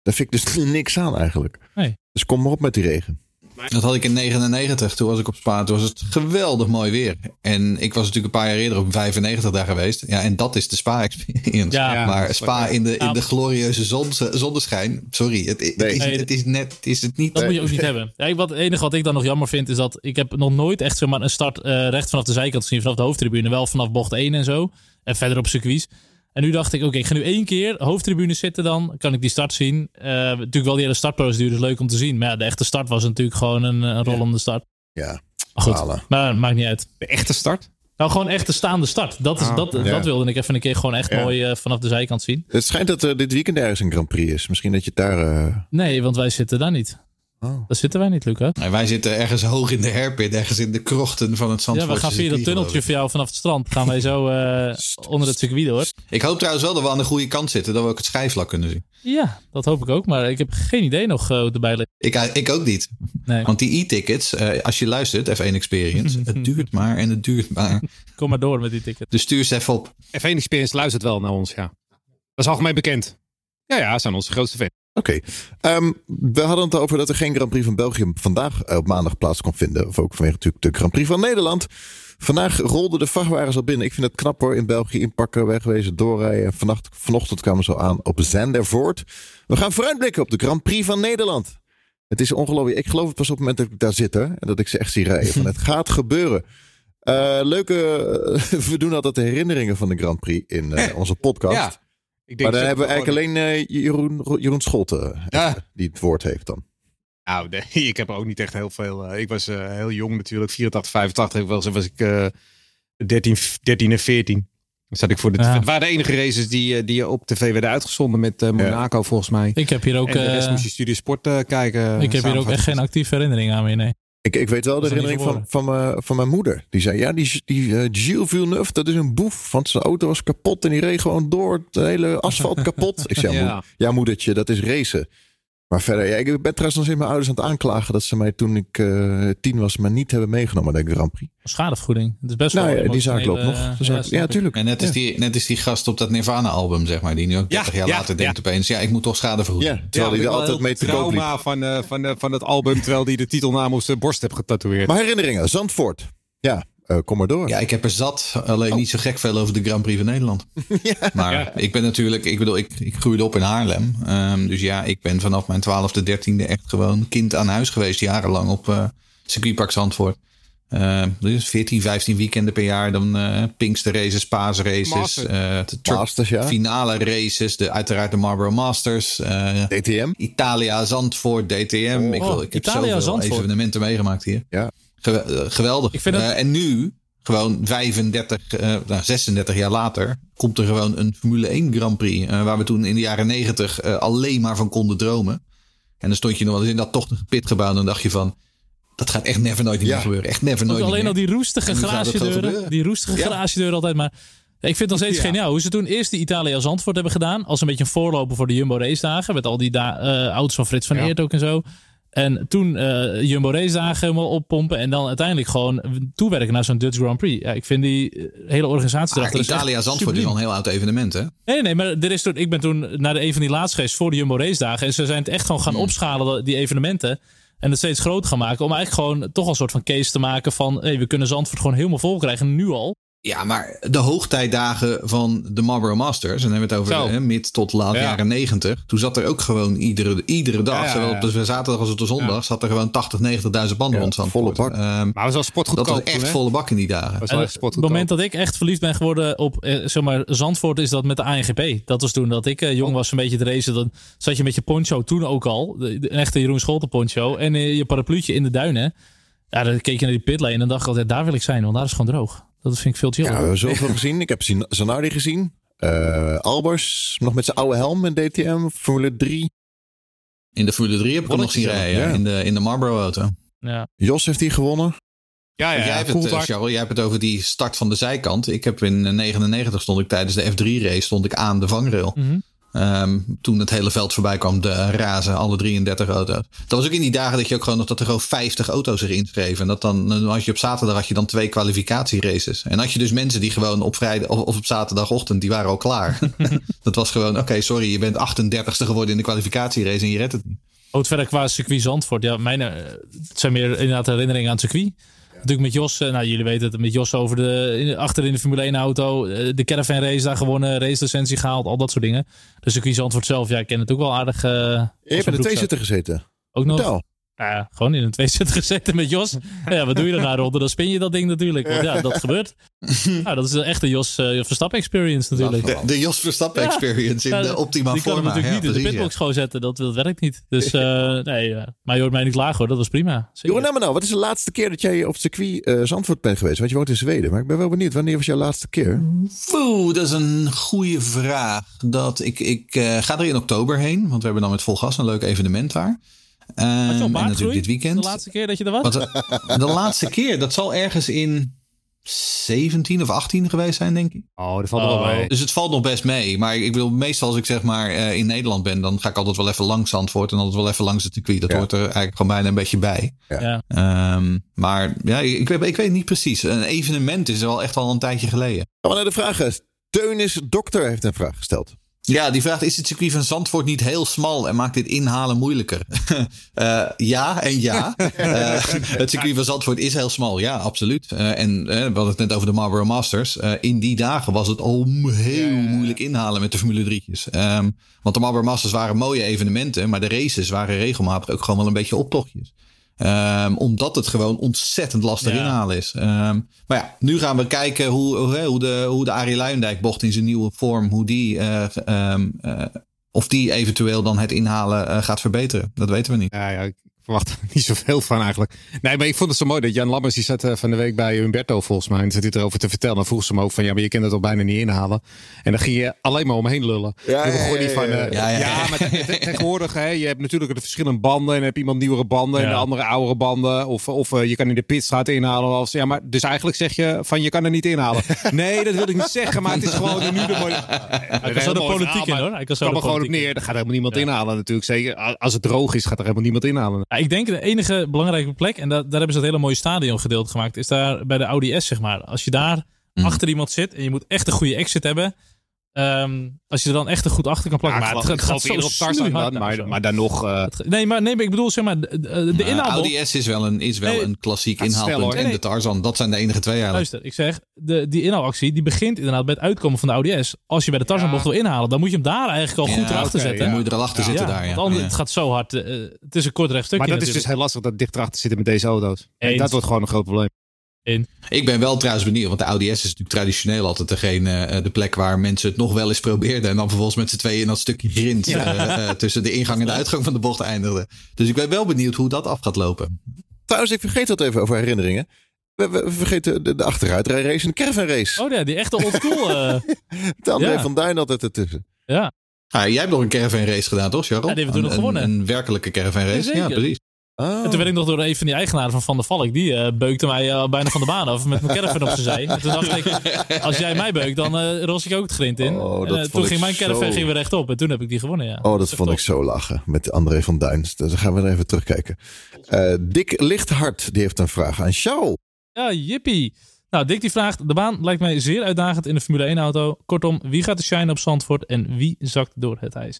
Daar vind ik dus niks aan eigenlijk. Nee. Dus kom maar op met die regen. Dat had ik in 99. Toen was ik op Spa. Toen was het geweldig mooi weer. En ik was natuurlijk een paar jaar eerder op 95 daar geweest. Ja, en dat is de Spa-experience. Ja. Maar Spa in de, in de glorieuze zon, zonneschijn. Sorry, het, het, Nee. is, het is net het is het niet. Dat moet je ook niet hebben. Ja, ik- wat, het enige wat ik dan nog jammer vind is dat ik heb nog nooit echt zeg maar, een start eh, recht vanaf de zijkant gezien, vanaf de hoofdtribune. Wel vanaf bocht 1 en zo. En verder op circuits. En nu dacht ik, oké, ik ga nu één keer hoofdtribune zitten dan. Kan ik die start zien. Eh, natuurlijk wel die hele startprocedure is leuk om te zien. Maar ja, de echte start was natuurlijk gewoon een, een rollende start. Ja, Maar goed, maar maakt niet uit. de echte start? Nou, gewoon echt de staande start. Dat, is, Ah, dat, ja. dat wilde ik even een keer gewoon echt Ja. mooi eh, vanaf de zijkant zien. Het schijnt dat er dit weekend ergens een Grand Prix is. Misschien dat je het daar... eh, Nee, want wij zitten daar niet. Oh. Daar zitten wij niet, Luca. Nee, wij zitten ergens hoog in de herpit. Ergens in de krochten van het Ja, Zandvoortse we gaan via dat tunneltje voor jou vanaf het strand. Gaan wij zo eh, onder het circuit door. ik. Hoop trouwens wel dat we aan de goede kant zitten. Dat we ook het schijfvlak kunnen zien. Ja, dat hoop ik ook. Maar ik heb geen idee nog eh, hoe het erbij ligt. Ik, ik ook niet. Nee, Want die e-tickets, eh, als je luistert, F1 Experience, het duurt maar en het duurt maar. kom maar door met die ticket. Dus stuur ze even op. F1 Experience luistert wel naar ons, ja. Dat is algemeen bekend. Ja, ja, zijn onze grootste fans. Oké. Ehm, we hadden het over dat er geen Grand Prix van België vandaag eh, op maandag plaats kon vinden. Of ook vanwege natuurlijk de Grand Prix van Nederland. Vandaag rolden de vrachtwagens al binnen. Ik vind het knap hoor. In België inpakken, wegwezen, doorrijden. Vannacht, vanochtend kwamen ze al aan op Zandervoort. We gaan vooruitblikken op de Grand Prix van Nederland. Het is ongelooflijk. Ik geloof het pas op het moment dat ik daar zit. Hè, en dat ik ze echt zie rijden. Van, het gaat gebeuren. Eh, leuke, we doen altijd de herinneringen van de Grand Prix in eh, onze podcast. Ja. Ik denk Maar dan hebben we eigenlijk alleen eh, Jeroen, Jeroen Scholten eh, Ja. die het woord heeft dan. Nou, nee, ik heb er ook niet echt heel veel. eh, ik was eh, heel jong natuurlijk, 84, 85. Ik was, was ik eh 13, 13 en 14. Dan zat ik voor de. Ja. Het waren de enige races die, eh, die op tv werden uitgezonden met eh, Monaco volgens mij. Ik heb hier ook, en de rest moest je Studio Sport eh, kijken. ik heb hier ook echt geen actieve herinnering aan meer. Nee. Ik, ik weet wel de er herinnering van, van, mijn, van mijn moeder. Die zei, ja, die, die eh, Gilles Villeneuve, dat is een boef. Want zijn auto was kapot en die reed gewoon door het hele asfalt kapot. Ik zei, ja, ja moedertje, dat is racen. Maar verder, ja, ik ben trouwens nog steeds mijn ouders aan het aanklagen... dat ze mij toen ik eh, tien was, maar niet hebben meegenomen naar de Grand Prix. Schadevergoeding. Het is best Nou wel ja, die zaak loopt nog. eh, zaak- ja, ik. tuurlijk. En net is, Ja. die, net is die gast op dat Nirvana-album, zeg maar, die nu ook Ja, 30 jaar ja, later ja. denkt opeens: ja, ik moet toch schade vergoeden. Ja, terwijl Ja, hij er altijd mee te koop liep. trauma van, eh, van, eh, van het album, terwijl hij de titelnaam op zijn borst heeft getatoeëerd. Maar herinneringen, Zandvoort. Ja, eh, kom maar door. Ja, ik heb er zat. Alleen Oh. niet zo gek veel over de Grand Prix van Nederland. Maar ik ben natuurlijk, ik bedoel, ik, ik groeide op in Haarlem. Ehm, dus ja, ik ben vanaf mijn twaalfde, dertiende echt gewoon kind aan huis geweest. Jarenlang op eh circuitpark Zandvoort. Ehm, dus 14, 15 weekenden per jaar. Dan eh Pinkster races, paasraces. Master. eh de Masters, ja. finale races. De, uiteraard de Marlboro Masters. eh, DTM. Italia, Zandvoort, DTM. ik, wil, ik heb Italia, zoveel Zandvoort. evenementen meegemaakt hier. Ja. Eh, geweldig. Ik vind het- Eh, en nu, gewoon 35, eh, nou, 36 jaar later, komt er gewoon een Formule 1 Grand Prix. eh, waar we toen in de jaren 90 eh, alleen maar van konden dromen. En dan stond je nog wel eens in dat tochtige pitgebouw. En dan dacht je van, dat gaat echt never nooit Ja. meer gebeuren. Echt never nooit alleen al die roestige garagedeuren. Die roestige Ja. garagedeuren altijd. Maar ik vind het nog steeds Ja. geniaal. Hoe ze toen eerst die Italia Zandvoort hebben gedaan. Als een beetje een voorloper voor de Jumbo race dagen. Met al die da- eh, auto's van Frits van Ja. Eert ook en zo. En toen eh, Jumbo race dagen helemaal oppompen. En dan uiteindelijk gewoon toewerken naar zo'n Dutch Grand Prix. Ja, ik vind die eh, hele organisatie erachter echt Italia Zandvoort is al een heel oud evenement, hè? Nee, nee, maar er is toen, ik ben toen naar de een van die laatste geweest voor de Jumbo Race dagen. En ze zijn het echt gewoon gaan opschalen, die evenementen. En het steeds groter gaan maken. Om eigenlijk gewoon toch al een soort van case te maken van... Hey, we kunnen Zandvoort gewoon helemaal vol krijgen, nu al. Ja, maar de hoogtijdagen van de Marlboro Masters, en dan hebben we het over hè, mid tot laat Ja. jaren negentig. Toen zat er ook gewoon iedere, iedere dag, Ja, ja, zowel op de zaterdag als op de zondag, zat er gewoon 80, 90.000 banden Ja, rond Zandvoort. volle bak. Ehm, Maar het was wel dat was echt hè? volle bak in die dagen. Dat was En wel het moment dat ik echt verliefd ben geworden op eh, zeg maar, Zandvoort... is dat met de ANGP. Dat was toen dat ik eh, jong was een beetje te racen. Dan zat je met je poncho toen ook al. De, de- een echte Jeroen Scholten poncho. En eh, je parapluutje in de duinen. Ja, dan keek je naar die pitlane en dan dacht ik altijd... daar wil ik zijn, want daar is het gewoon droog. Dat vind ik veel Ja, chiller. we hebben zoveel gezien. Ik heb Zanardi gezien. Eh, Albers, nog met zijn oude helm in DTM. Formule 3. In de Formule 3 heb ik hem nog zien rijden, ja. ja. in de, in de Marlboro auto. ja. Jos heeft hier gewonnen. Ja, ja, jij, ja, hebt het, eh. Charles, jij hebt het over die start van de zijkant. Ik heb in 99 stond ik tijdens de F3 race stond ik aan de vangrail. Mhm. Ehm, toen het hele veld voorbij kwam, de razen, alle 33 auto's. Dat was ook in die dagen dat je ook gewoon nog dat er gewoon 50 auto's erin schreven. En dat dan, dan had je op zaterdag had je dan twee kwalificatieraces. En had je dus mensen die gewoon op vrijdag of, of op zaterdagochtend, die waren al klaar. dat was gewoon, oké, sorry, je bent 38ste geworden in de kwalificatierace en je redt het niet. Ook verder qua circuit Zandvoort. Ja, mijn, eh, het zijn meer inderdaad herinneringen aan het circuit. Natuurlijk met Jos, eh, nou jullie weten het, met Jos over de, achter in de Formule 1 auto. eh, De caravan race daar gewonnen, race licentie gehaald, al dat soort dingen. De circuit Zandvoort zelf, ja, ik ken het ook wel aardig. als Je hebt in de tweezitter gezeten. Ook nog. Nou ja, gewoon in een tweezitter gezeten met Jos. ja, wat doe je daarna, Ronde? Dan spin je dat ding natuurlijk. Want ja, dat gebeurt. nou, dat is echt de Jos eh, Verstappen experience natuurlijk. De, de Jos Verstappen Ja. experience in Ja, de optima Die kan hem forma. natuurlijk Ja, niet in de pitbox gewoon zetten. Dat, dat werkt niet. Dus eh, nee, eh, maar je hoort mij niet klagen hoor. Dat was prima. Jeroen Emmenau, wat is de laatste keer dat jij op het circuit eh, Zandvoort bent geweest? Want je woont in Zweden. Maar ik ben wel benieuwd, wanneer was jouw laatste keer? Oeh, dat is een goede vraag. Dat ik, ik eh, ga er in oktober heen, want we hebben dan met vol gas een leuk evenement daar. Ehm, en natuurlijk dit weekend. De laatste keer dat je er was? Wat, eh, de laatste keer, dat zal ergens in 17 of 18 geweest zijn, denk ik. Oh, dat valt er wel Oh. mee. Dus het valt nog best mee. Maar ik bedoel, meestal als ik zeg maar eh, in Nederland ben, dan ga ik altijd wel even langs Zandvoort en altijd wel even langs het circuit. Dat Ja. hoort er eigenlijk gewoon bijna een beetje bij. Ja. Ehm, maar ja, ik, weet- ik weet niet precies. Een evenement is er wel echt al een tijdje geleden. Gaan we naar de vragen. Teunis Dokter heeft een vraag gesteld. Ja, die vraagt: is het circuit van Zandvoort niet heel smal en maakt dit inhalen moeilijker? Eh, ja en ja. Eh, het circuit van Zandvoort is heel smal, ja, absoluut. Eh, en we hadden het net over de Marlboro Masters. In die dagen was het al heel moeilijk inhalen met de Formule 3'tjes. Ehm, want de Marlboro Masters waren mooie evenementen, maar de races waren regelmatig ook gewoon wel een beetje optochtjes. Ehm, omdat het gewoon ontzettend lastig Ja. inhalen is. Ehm, maar ja, nu gaan we kijken hoe, hoe, de, hoe de Arie Luijendijk bocht in zijn nieuwe vorm, hoe die, eh, ehm, eh, of die eventueel dan het inhalen eh, gaat verbeteren. Dat weten we niet. Ja, ja, ik verwacht er niet zoveel van eigenlijk. Nee, maar ik vond het zo mooi dat Jan Lammers, die zat eh, van de week bij Humberto volgens mij. En zit hij erover te vertellen. Dan vroeg ze hem ook van, ja, maar je kent het al bijna niet inhalen. En dan ging je alleen maar omheen lullen. Ja, Je ja, ja, niet van, ja, eh, ja. ja, Ja, ja. maar te- te- tegenwoordig, hè, je hebt natuurlijk de verschillende banden. En dan heb je iemand nieuwere banden en de andere oudere banden. Of, of eh, je kan in de pitstraat inhalen. Als, ja, maar, dus eigenlijk zeg je van, je kan er niet inhalen. Nee, dat wil ik niet zeggen, maar het is gewoon nu de mooie... Hij kan zo de politiek in hoor. Hij kan zo er gewoon op neer. Er gaat helemaal niemand inhalen natuurlijk. Zeker als het droog is, gaat er helemaal niemand inhalen. Ja, ik denk de enige belangrijke plek, en da- daar hebben ze het hele mooie stadion gedeeld gemaakt, is daar bij de Audi S, zeg maar. Als je daar Mhm. achter iemand zit en je moet echt een goede exit hebben, ehm, als je er dan echt een goed achter kan plakken. Ja, maar ik het, gaat zo Tarzan snoeihard daar maar, zo. maar dan nog... eh, Nee, maar, nee, maar ik bedoel, zeg maar, de, de, de Maar inhaalbocht- Audi S is wel een, is wel Nee, een klassiek inhaalpunt. En Nee. de Tarzan, dat zijn de enige twee eigenlijk. Luister, ik zeg, de, die inhaalactie die begint inderdaad bij het uitkomen van de Audi S. Als je bij de Tarzanbocht Ja. wil inhalen, dan moet je hem daar eigenlijk al Ja, goed erachter oké, zetten. Dan moet je er al achter Ja. zitten Ja, daar. Ja. want anders, Ja. het gaat zo hard. eh, het is een kort recht stukje maar dat is dus heel lastig dat dicht erachter zitten met deze auto's. En dat wordt gewoon een groot probleem. Ik ben wel trouwens benieuwd, want de Audi S is natuurlijk traditioneel altijd degene, eh, de plek waar mensen het nog wel eens probeerden. En dan vervolgens met z'n tweeën in dat stukje grind eh, eh, tussen de ingang en de uitgang van de bocht eindigden. Dus ik ben wel benieuwd hoe dat af gaat lopen. Trouwens, ik vergeet dat even over herinneringen. We, we, we vergeten de, de achteruitrijrace en de caravan race. Oh ja, die echte oldschool. eh de André ja. van Duin altijd ertussen. ja. Ah, jij hebt nog een caravan race gedaan, toch, Charles? Ja, die hebben we toen Een- nog gewonnen. Een, een werkelijke caravan race. Jazeker. Ja, precies. Oh. En toen werd ik nog door een van die eigenaren van Van der Valk. Die eh, beukte mij eh, bijna van de baan af met mijn caravan op zijn zij. En toen dacht ik, als jij mij beukt, dan ros ik ook het grind in. Oh, En, toen ging mijn caravan zo- ging weer rechtop. En toen heb ik die gewonnen, ja. Oh, dat vond ik zo lachen met André van Duin. Dus gaan we er even terugkijken. Dick Lichthart, die heeft een vraag aan Charles. Ja, jippie. Nou, Dick die vraagt, de baan lijkt mij zeer uitdagend in de Formule 1 auto. Kortom, wie gaat de shine op Zandvoort en wie zakt door het ijs?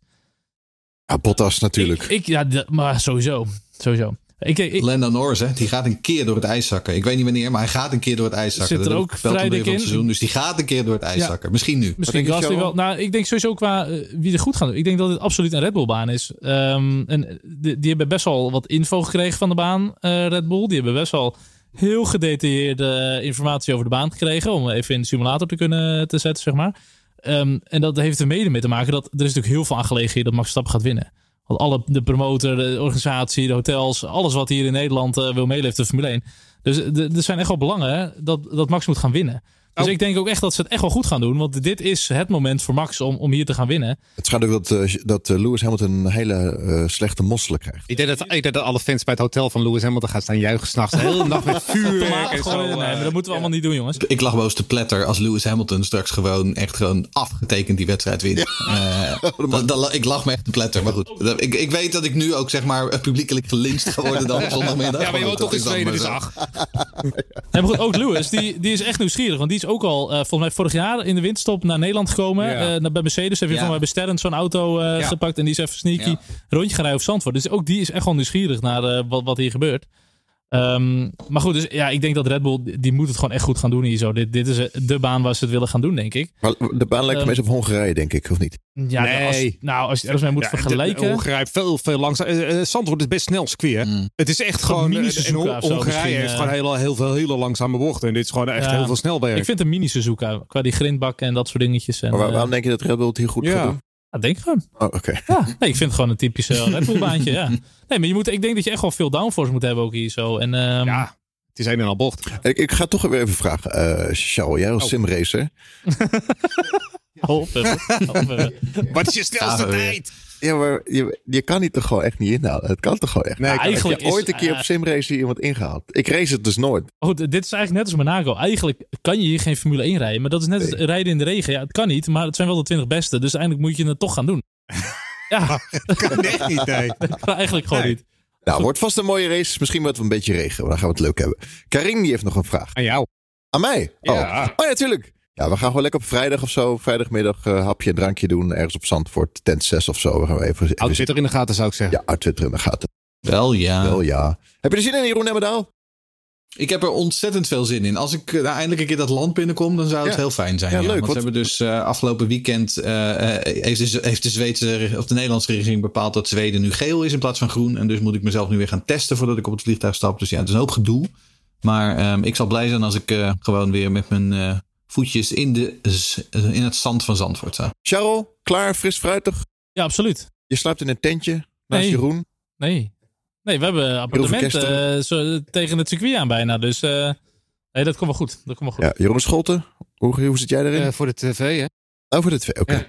Ja, Bottas natuurlijk. Ik, ik- ja, maar sowieso. Sowieso. Ik, ik, Lando Norris, hè, die gaat een keer door het ijs zakken. Ik weet niet wanneer, maar hij gaat een keer door het ijs zakken. Zit er ook vrij dik van het in? Seizoen, dus die gaat een keer door het ijs Ja. zakken. Misschien nu. Misschien denk wel. Nou, ik denk sowieso qua eh, wie er goed gaat doen. Ik denk dat dit absoluut een Red Bull baan is. Ehm, en die, die hebben best wel wat info gekregen van de baan, eh, Red Bull. Die hebben best wel heel gedetailleerde informatie over de baan gekregen. Om even in de simulator te kunnen te zetten, zeg maar. Ehm, en dat heeft er mede mee te maken dat er is natuurlijk heel veel aangelegen hier dat Max Verstappen gaat winnen. Want alle, de promotor, de organisatie, de hotels, alles wat hier in Nederland eh, wil meeleven, de Formule 1. Dus er zijn echt wel belangen dat, dat Max moet gaan winnen. Dus Oh. ik denk ook echt dat ze het echt wel goed gaan doen. Want dit is het moment voor Max om, om hier te gaan winnen. Het schijnt ook dat, eh, dat eh, Lewis Hamilton een hele eh, slechte mosselen krijgt. Ik denk, dat, ik denk dat alle fans bij het hotel van Lewis Hamilton gaan staan juichen s'nachts. De hele nacht met vuur. En zo. Nee, maar dat moeten we allemaal niet doen, jongens. Ik lag boos te pletter als Lewis Hamilton straks gewoon echt gewoon afgetekend die wedstrijd wint. Eh, dat- dat- ik lag me echt te pletter. Maar goed, dat- ik, ik weet dat ik nu ook zeg maar publiekelijk gelinst ga worden dan op zondagmiddag. Ja, maar je woont toch in maar dus ach. Maar goed, ook Lewis, die, die is echt nieuwsgierig. Want die is ook al, eh, volgens mij vorig jaar in de winterstop naar Nederland gekomen. Ja. Eh, naar, bij Mercedes heeft hij Ja. van mij bij Sterren zo'n auto eh, Ja. gepakt. En die is even sneaky rondje gaan rijden op Zandvoort. Dus ook die is echt wel nieuwsgierig naar wat, wat hier gebeurt. Ehm, maar goed, dus ja, ik denk dat Red Bull, die- moet het gewoon echt goed gaan doen hier zo. Dit, dit is eh, de baan waar ze het willen gaan doen, denk ik. Maar de baan lijkt Ehm, meest op Hongarije, denk ik, of niet? Ja, Nee. als, nou, als je het ergens mee moet Ja, vergelijken. Hongarije veel, veel langzaam. Eh, eh, Zandvoort is best snel hè? Mm. Het is echt Gewoon gewoon. mini eh, en Suzuka of zo Hongarije heeft eh. gewoon heel, heel veel hele langzame bochten. En dit is gewoon echt Ja. heel veel snelwerk. ik vind een mini Suzuka, qua die grindbakken en dat soort dingetjes. En, Maar waar- eh, waarom denk je dat Red Bull het hier goed Ja. gaat doen? Ja, denk ik gewoon. Oh, oké. Ja, nee, ik vind het gewoon een typische Red Bull baantje, ja. Nee, maar je moet, ik denk dat je echt wel veel downforce moet hebben ook hier zo. En, ehm, ja, het is een en al bocht. Ik, ik ga toch weer even vragen. eh Charles, jij als Oh. simracer. Wat is je snelste tijd? Ja, maar je, je kan die toch gewoon echt niet inhalen? Het kan toch gewoon echt Nee, niet? ik- eigenlijk Heb je ooit een keer op eh, simracer iemand ingehaald? Ik race het dus nooit. Goed, dit is eigenlijk net als Monaco. Eigenlijk kan je hier geen Formule 1 rijden. Maar dat is net als rijden in de regen. Ja, het kan niet, maar het zijn wel de 20 beste. Dus uiteindelijk moet je het toch gaan doen. Ja, kan echt niet, nee. dat kan eigenlijk gewoon Nee. niet. Nou, wordt vast een mooie race. Misschien wordt het een beetje regen. maar Dan gaan we het leuk hebben. Karim die heeft nog een vraag. Aan jou. Aan mij? Oh, Ja. oh ja, tuurlijk. Ja, we gaan gewoon lekker op vrijdag of zo. Vrijdagmiddag eh, hapje en drankje doen. Ergens op Zandvoort. Tent 6 of zo. We gaan we even... even Houd Twitter in de gaten, zou ik zeggen. Ja, uit Twitter in de gaten. Wel ja. Wel ja. Heb je er zin in, Jeroen Emmendaal? Ik heb er ontzettend veel zin in. Als ik eh, nou, eindelijk een keer dat land binnenkom, dan zou het Ja. heel fijn zijn. Ja, leuk, Want ze hebben dus eh, afgelopen weekend eh, eh, heeft, de, heeft de Zweedse of de Nederlandse regering bepaald dat Zweden nu geel is in plaats van groen. En dus moet ik mezelf nu weer gaan testen voordat ik op het vliegtuig stap. Dus ja, het is een hoop gedoe. Maar ehm, ik zal blij zijn als ik eh, gewoon weer met mijn eh, voetjes in, de, in het zand van Zandvoort sta. Charles, klaar, fris, fruitig? Ja, absoluut. Je slaapt in een tentje naast Nee. Jeroen. Nee. Nee, we hebben appartementen eh, zo, tegen het circuit aan bijna. Dus eh, nee, dat komt wel goed. Dat komt wel goed. Ja, Jeroen Scholten. Hoe, hoe zit jij erin? Eh, voor de tv, hè? Over de twee, oké. Ja.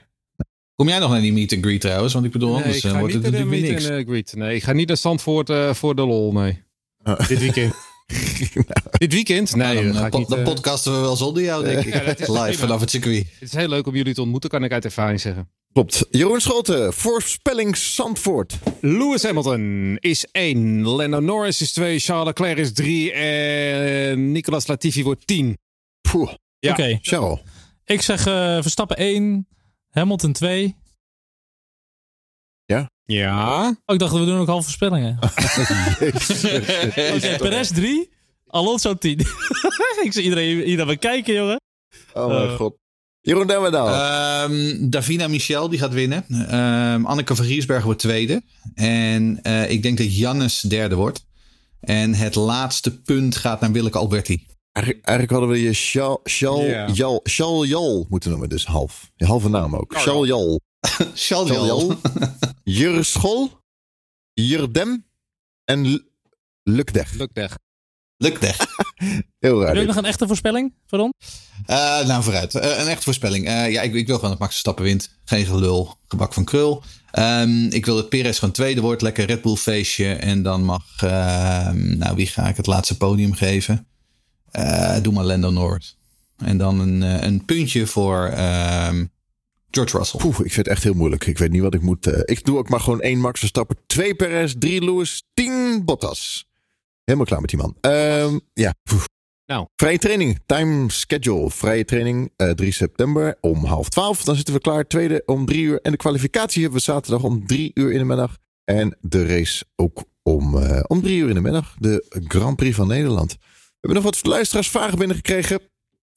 Kom jij nog naar die meet and greet trouwens? Want ik bedoel, Nee, anders ik ga wordt niet het natuurlijk niks. and, greet. Nee, ik ga niet naar Zandvoort eh, voor de lol, nee. Ah. Dit weekend. Dit weekend? Nee, dan, dat eh, niet, dan eh, podcasten we wel zonder jou, denk ik. Ja, dat is Live prima. vanaf het circuit. Het is heel leuk om jullie te ontmoeten, kan ik uit ervaring zeggen. Klopt. Jeroen Scholten, voorspelling Zandvoort. Lewis Hamilton is 1. Lando Norris is 2. Charles Leclerc is 3. En Nicolas Latifi wordt 10. Poeh. Ja. Oké, Charles. ik zeg eh, Verstappen 1, Hamilton 2. Ja. Oh, ik dacht, we doen ook halve voorspellingen. Jezus. Oké, Perez 3, Alonso 10. ik zie iedereen hier naar me kijken, jongen. Oh mijn Eh. god. Jeroen Demmerdaal. Ehm, Davina Michel die gaat winnen. Ehm, Anneke van Giersberg wordt tweede. En eh, ik denk dat Jannes derde wordt. En het laatste punt gaat naar Willeke Alberti. Eigenlijk, hadden we je Shal, Shal, Ja. Jal, moeten noemen, dus half. Je halve naam ook. Shal Jal. Shal Jal. Jurschol. Jurdem. En Lukdeg. Lukdeg. Lukt echt. Heel raar. Heb je nog een echte voorspelling voor ons? Eh, nou, vooruit. Eh, een echte voorspelling. Eh, ja, ik, ik wil gewoon dat Max Verstappen wint. Geen gelul. Gebak van krul. Ehm, ik wil dat Perez gewoon tweede wordt. Lekker Red Bull feestje. En dan mag... ehm, nou, wie ga ik het laatste podium geven? Doe maar Lando Norris. En dan een, een puntje voor ehm, George Russell. Poeh, ik vind het echt heel moeilijk. Ik weet niet wat ik moet. eh, ik doe ook maar gewoon één Max Verstappen, twee Perez, drie Lewis, tien Bottas. Helemaal klaar met die man. Ehm, ja. Nou. Vrije training, time schedule. Vrije training eh 3 september om half twaalf. Dan zitten we klaar. Tweede om drie uur. En de kwalificatie hebben we zaterdag om drie uur in de middag. En de race ook om, eh, om drie uur in de middag. De Grand Prix van Nederland. We hebben nog wat luisteraarsvragen binnengekregen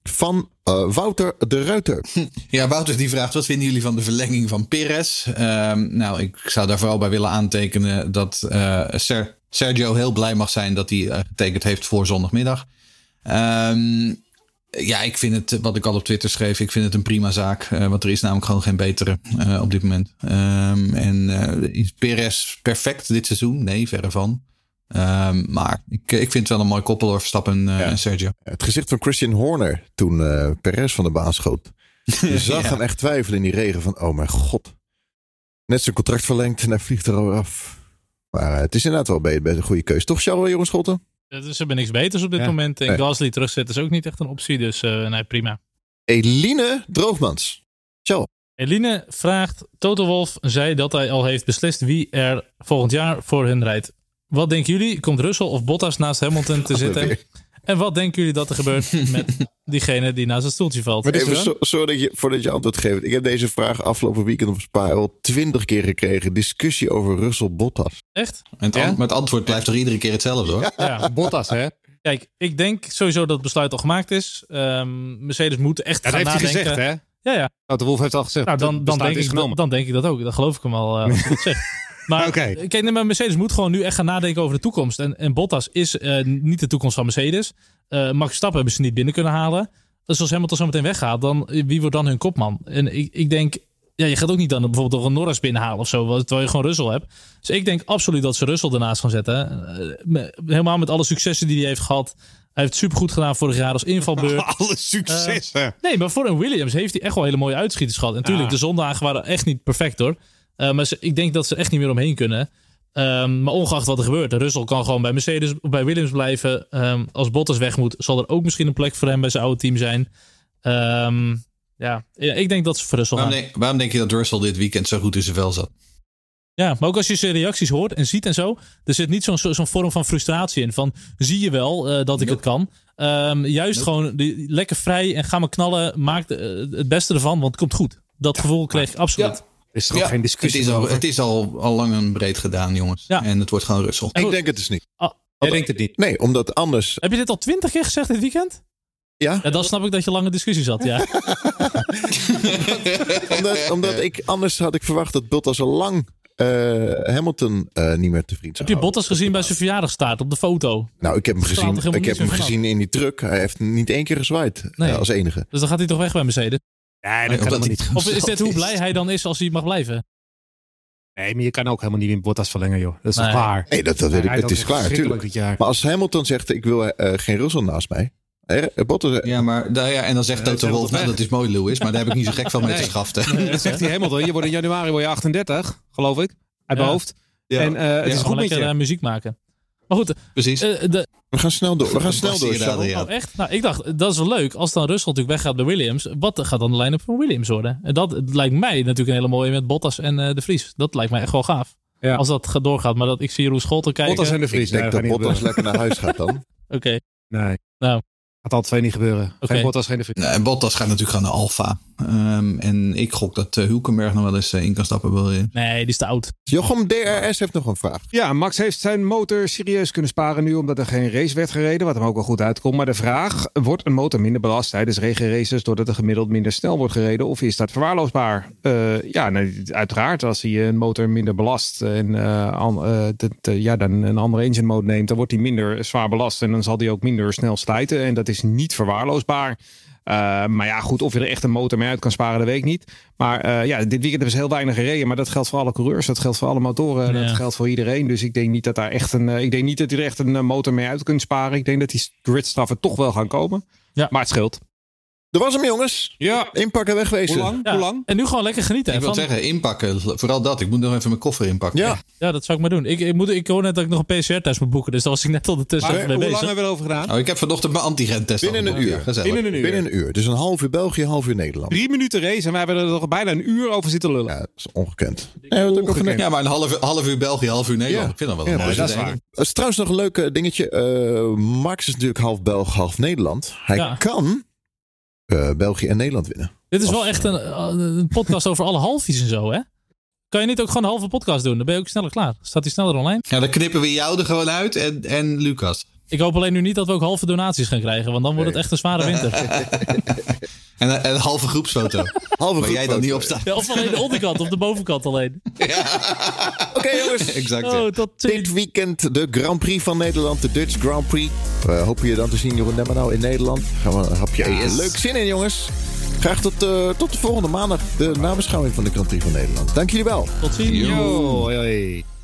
van eh, Wouter de Ruiter. Ja, Wouter die vraagt: wat vinden jullie van de verlenging van Perez? Ehm, nou, ik zou daar vooral bij willen aantekenen dat Ser- Sergio heel blij mag zijn dat hij eh, getekend heeft voor zondagmiddag. Ehm, ja, ik vind het, wat ik al op Twitter schreef, ik vind het een prima zaak. want er is namelijk gewoon geen betere op dit moment. Ehm, en is Perez perfect dit seizoen? Nee, verre van. Ehm, maar ik, ik vind het wel een mooi koppel hoor, Verstappen en, eh, Ja. en Sergio. Het gezicht van Christian Horner toen eh Perez van de baan schoot. Je zag Ja. hem echt twijfelen in die regen van, oh mijn god. Net zijn contract verlengd en hij vliegt er alweer af. Maar eh, het is inderdaad wel bij, bij een goede keus. Toch, Charles, Jeroen Scholten? Dus ze hebben niks beters op dit Ja. moment. En Nee. Gasly terugzetten is ook niet echt een optie. Dus eh, nee, prima. Eline Droogmans. Charles. Eline vraagt: Toto Wolf zei dat hij al heeft beslist wie er volgend jaar voor hun rijdt. Wat denken jullie? Komt Russell of Bottas naast Hamilton te zitten? En wat denken jullie dat er gebeurt met diegene die naast het stoeltje valt? Er Even zo, je, voordat je antwoord geeft. Ik heb deze vraag afgelopen weekend op Spa al twintig keer gekregen. Discussie over Russell Bottas. Echt? En het, Ja? an- maar het antwoord blijft toch iedere keer hetzelfde hoor? Ja. Bottas, hè? Kijk, ik denk sowieso dat het besluit al gemaakt is. Ehm, Mercedes moet echt Dat gaan heeft hij nadenken. gezegd, hè? Ja, ja. Nou, de Wolf heeft al gezegd. Nou, dan, dan, denk is ik, genomen. dan denk ik dat ook. Dan geloof ik hem al eh, als hij dat zegt. Maar kijk, nee, maar Mercedes moet gewoon nu echt gaan nadenken over de toekomst. En, en Bottas is eh, niet de toekomst van Mercedes. Eh Max Verstappen hebben ze niet binnen kunnen halen. Dus als Hamilton zo meteen weggaat, dan, wie wordt dan hun kopman? En ik, ik denk, ja, je gaat ook niet dan bijvoorbeeld nog een Norris binnenhalen of zo, terwijl je gewoon Russell hebt. Dus ik denk absoluut dat ze Russell ernaast gaan zetten. Eh, helemaal met alle successen die hij heeft gehad. Hij heeft supergoed gedaan vorig jaar als invalbeurt. Alle successen. Nee, maar voor een Williams heeft hij echt wel hele mooie uitschieters gehad. En natuurlijk, Ja. de zondagen waren echt niet perfect hoor. Eh, maar ze- ik denk dat ze echt niet meer omheen kunnen. Ehm, maar ongeacht wat er gebeurt, Russell kan gewoon bij Mercedes of bij Williams blijven. Ehm, als Bottas weg moet, zal er ook misschien een plek voor hem bij zijn oude team zijn. Ehm, ja. ja, ik denk dat ze voor Russell gaan. Waarom denk, waarom denk je dat Russell dit weekend zo goed in zijn vel zat? Ja, maar ook als je zijn reacties hoort en ziet en zo, er zit niet zo'n zo'n vorm van frustratie in. Van zie je wel eh, dat ik het kan. Juist gewoon die, lekker vrij en ga maar knallen. Maak de- het beste ervan, want het komt goed. Dat gevoel kreeg ik absoluut. Is er ook geen het discussie is, al, over. het is al, al lang en breed gedaan, jongens. Ja. En het wordt gewoon Russell. Ik denk het dus niet. Jij denkt het niet. Nee, omdat anders... Heb je dit al twintig keer gezegd dit weekend? Ja, Ja, dan snap ik dat je lange discussies had. Ja. omdat, omdat ik anders had ik verwacht dat Bottas al lang eh, Hamilton eh, niet meer te vriend zou Heb je. Bottas gezien bij zijn verjaardagstaat op de foto? Nou, ik heb hem gezien, ik heb hem gezien in die truck. Hij heeft niet één keer gezwaaid Nee. eh, als enige. Dus dan gaat hij toch weg bij Mercedes? Nee, dat kan helemaal niet. Of is dit hoe blij hij dan is als hij mag blijven? Nee, maar je kan ook helemaal niet in Bottas verlengen, joh. Dat is Nee. klaar? Nee, dat, dat weet ik. Het is klaar, natuurlijk. Maar als Hamilton zegt, ik wil eh, geen Russell naast mij. Eh, Bottas, Ja, maar nou ja, en dan zegt Toto dat is Wolf, nou dat is mooi Lewis, maar daar heb ik niet zo gek van met Nee. de schaften. Dat zegt hij Hamilton. Je wordt in januari word je 38, geloof ik. Uit mijn Ja. hoofd. Ja, En eh, het Ja, is goed met je. muziek maken. Maar goed, precies. eh, de, we gaan snel door. We gaan snel door. daar, ja. Oh, echt? Nou, ik dacht, dat is wel leuk. Als dan Russell natuurlijk weggaat bij Williams, wat gaat dan de line-up van Williams worden? En dat lijkt mij natuurlijk een hele mooie met Bottas en eh, de Vries. Dat lijkt mij echt wel gaaf. Ja. Als dat gaat doorgaat. Maar dat ik zie Jeroen Scholten kijken. Bottas en de Vries. Ik denk Nee, dat Bottas lekker naar huis gaat dan. Oké. Nee. Nou. Gaat al twee niet gebeuren. Oké. Geen Bottas, geen de Vries. Nou, en Bottas gaat natuurlijk gewoon naar Alfa. Ehm, en ik gok dat eh, Hulkenberg nog wel eens eh, in kan stappen. Wil je? Nee, die is te oud. Jochem DRS heeft nog een vraag. Ja, Max heeft zijn motor serieus kunnen sparen nu omdat er geen race werd gereden, wat hem ook wel goed uitkomt. Maar de vraag, wordt een motor minder belast tijdens regenraces doordat er gemiddeld minder snel wordt gereden of is dat verwaarloosbaar? Eh, ja, nee, uiteraard als hij een motor minder belast en eh, an- dat, ja, dan een andere engine mode neemt, dan wordt hij minder zwaar belast en dan zal hij ook minder snel slijten en dat is niet verwaarloosbaar. Uh, maar ja, goed, of je er echt een motor mee uit kan sparen, dat weet ik niet. Maar uh, ja, dit weekend hebben ze heel weinig gereden. Maar dat geldt voor alle coureurs, dat geldt voor alle motoren, ja. dat geldt voor iedereen. Dus ik denk niet dat daar echt een, uh, ik denk niet dat je er echt een motor mee uit kunt sparen. Ik denk dat die gridstraffen toch wel gaan komen. Ja. Maar het scheelt. Er was hem, jongens. Ja. Inpakken, wegwezen. Hoe lang? Ja. Hoe lang? En nu gewoon lekker genieten. Ik wil van... zeggen, inpakken. Vooral dat. Ik moet nog even mijn koffer inpakken. Ja. Ja, dat zou ik maar doen. Ik, ik, moet, ik hoor net dat ik nog een PCR-test moet boeken. Dus daar was ik net ondertussen Maar even mee hoe lang hebben we erover gedaan? Oh, ik heb vanochtend mijn antigentest Binnen al een uur. Ja, gezellig. Binnen een uur. Binnen een uur. Dus een half uur België, een half uur Nederland. Drie minuten race en wij hebben er nog bijna een uur over zitten lullen. Ja, dat is ongekend. Ja, Ongekend. Ja, maar een half, half uur België, half uur Nederland. Ja. Ik vind dat wel Ja, een mooie dat is. Het is trouwens nog een leuk eh, dingetje. Eh, Max is natuurlijk half Belg, half Nederland. Hij Ja. kan eh, België en Nederland winnen. Dit is wel echt een, een podcast over alle halfjes en zo, hè? Kan je niet ook gewoon een halve podcast doen? Dan ben je ook sneller klaar. Staat die sneller online? Ja, dan knippen we jou er gewoon uit en, en Lucas. Ik hoop alleen nu niet dat we ook halve donaties gaan krijgen. Want dan wordt het echt een zware winter. En een, een halve groepsfoto. Halve Waar jij dan niet op staat. Ja, of alleen de onderkant of de bovenkant alleen. Oké jongens. Exact. Oh, tot Dit weekend de Grand Prix van Nederland, de Dutch Grand Prix. We hopen je dan te zien, Jeroen Demmenau in Nederland. Gaan we een hapje. Leuk zin in, jongens. Graag tot, eh, tot de volgende maandag, de nabeschouwing van de Grand Prix van Nederland. Dank jullie wel. Tot ziens. Yo, hoi, hoi.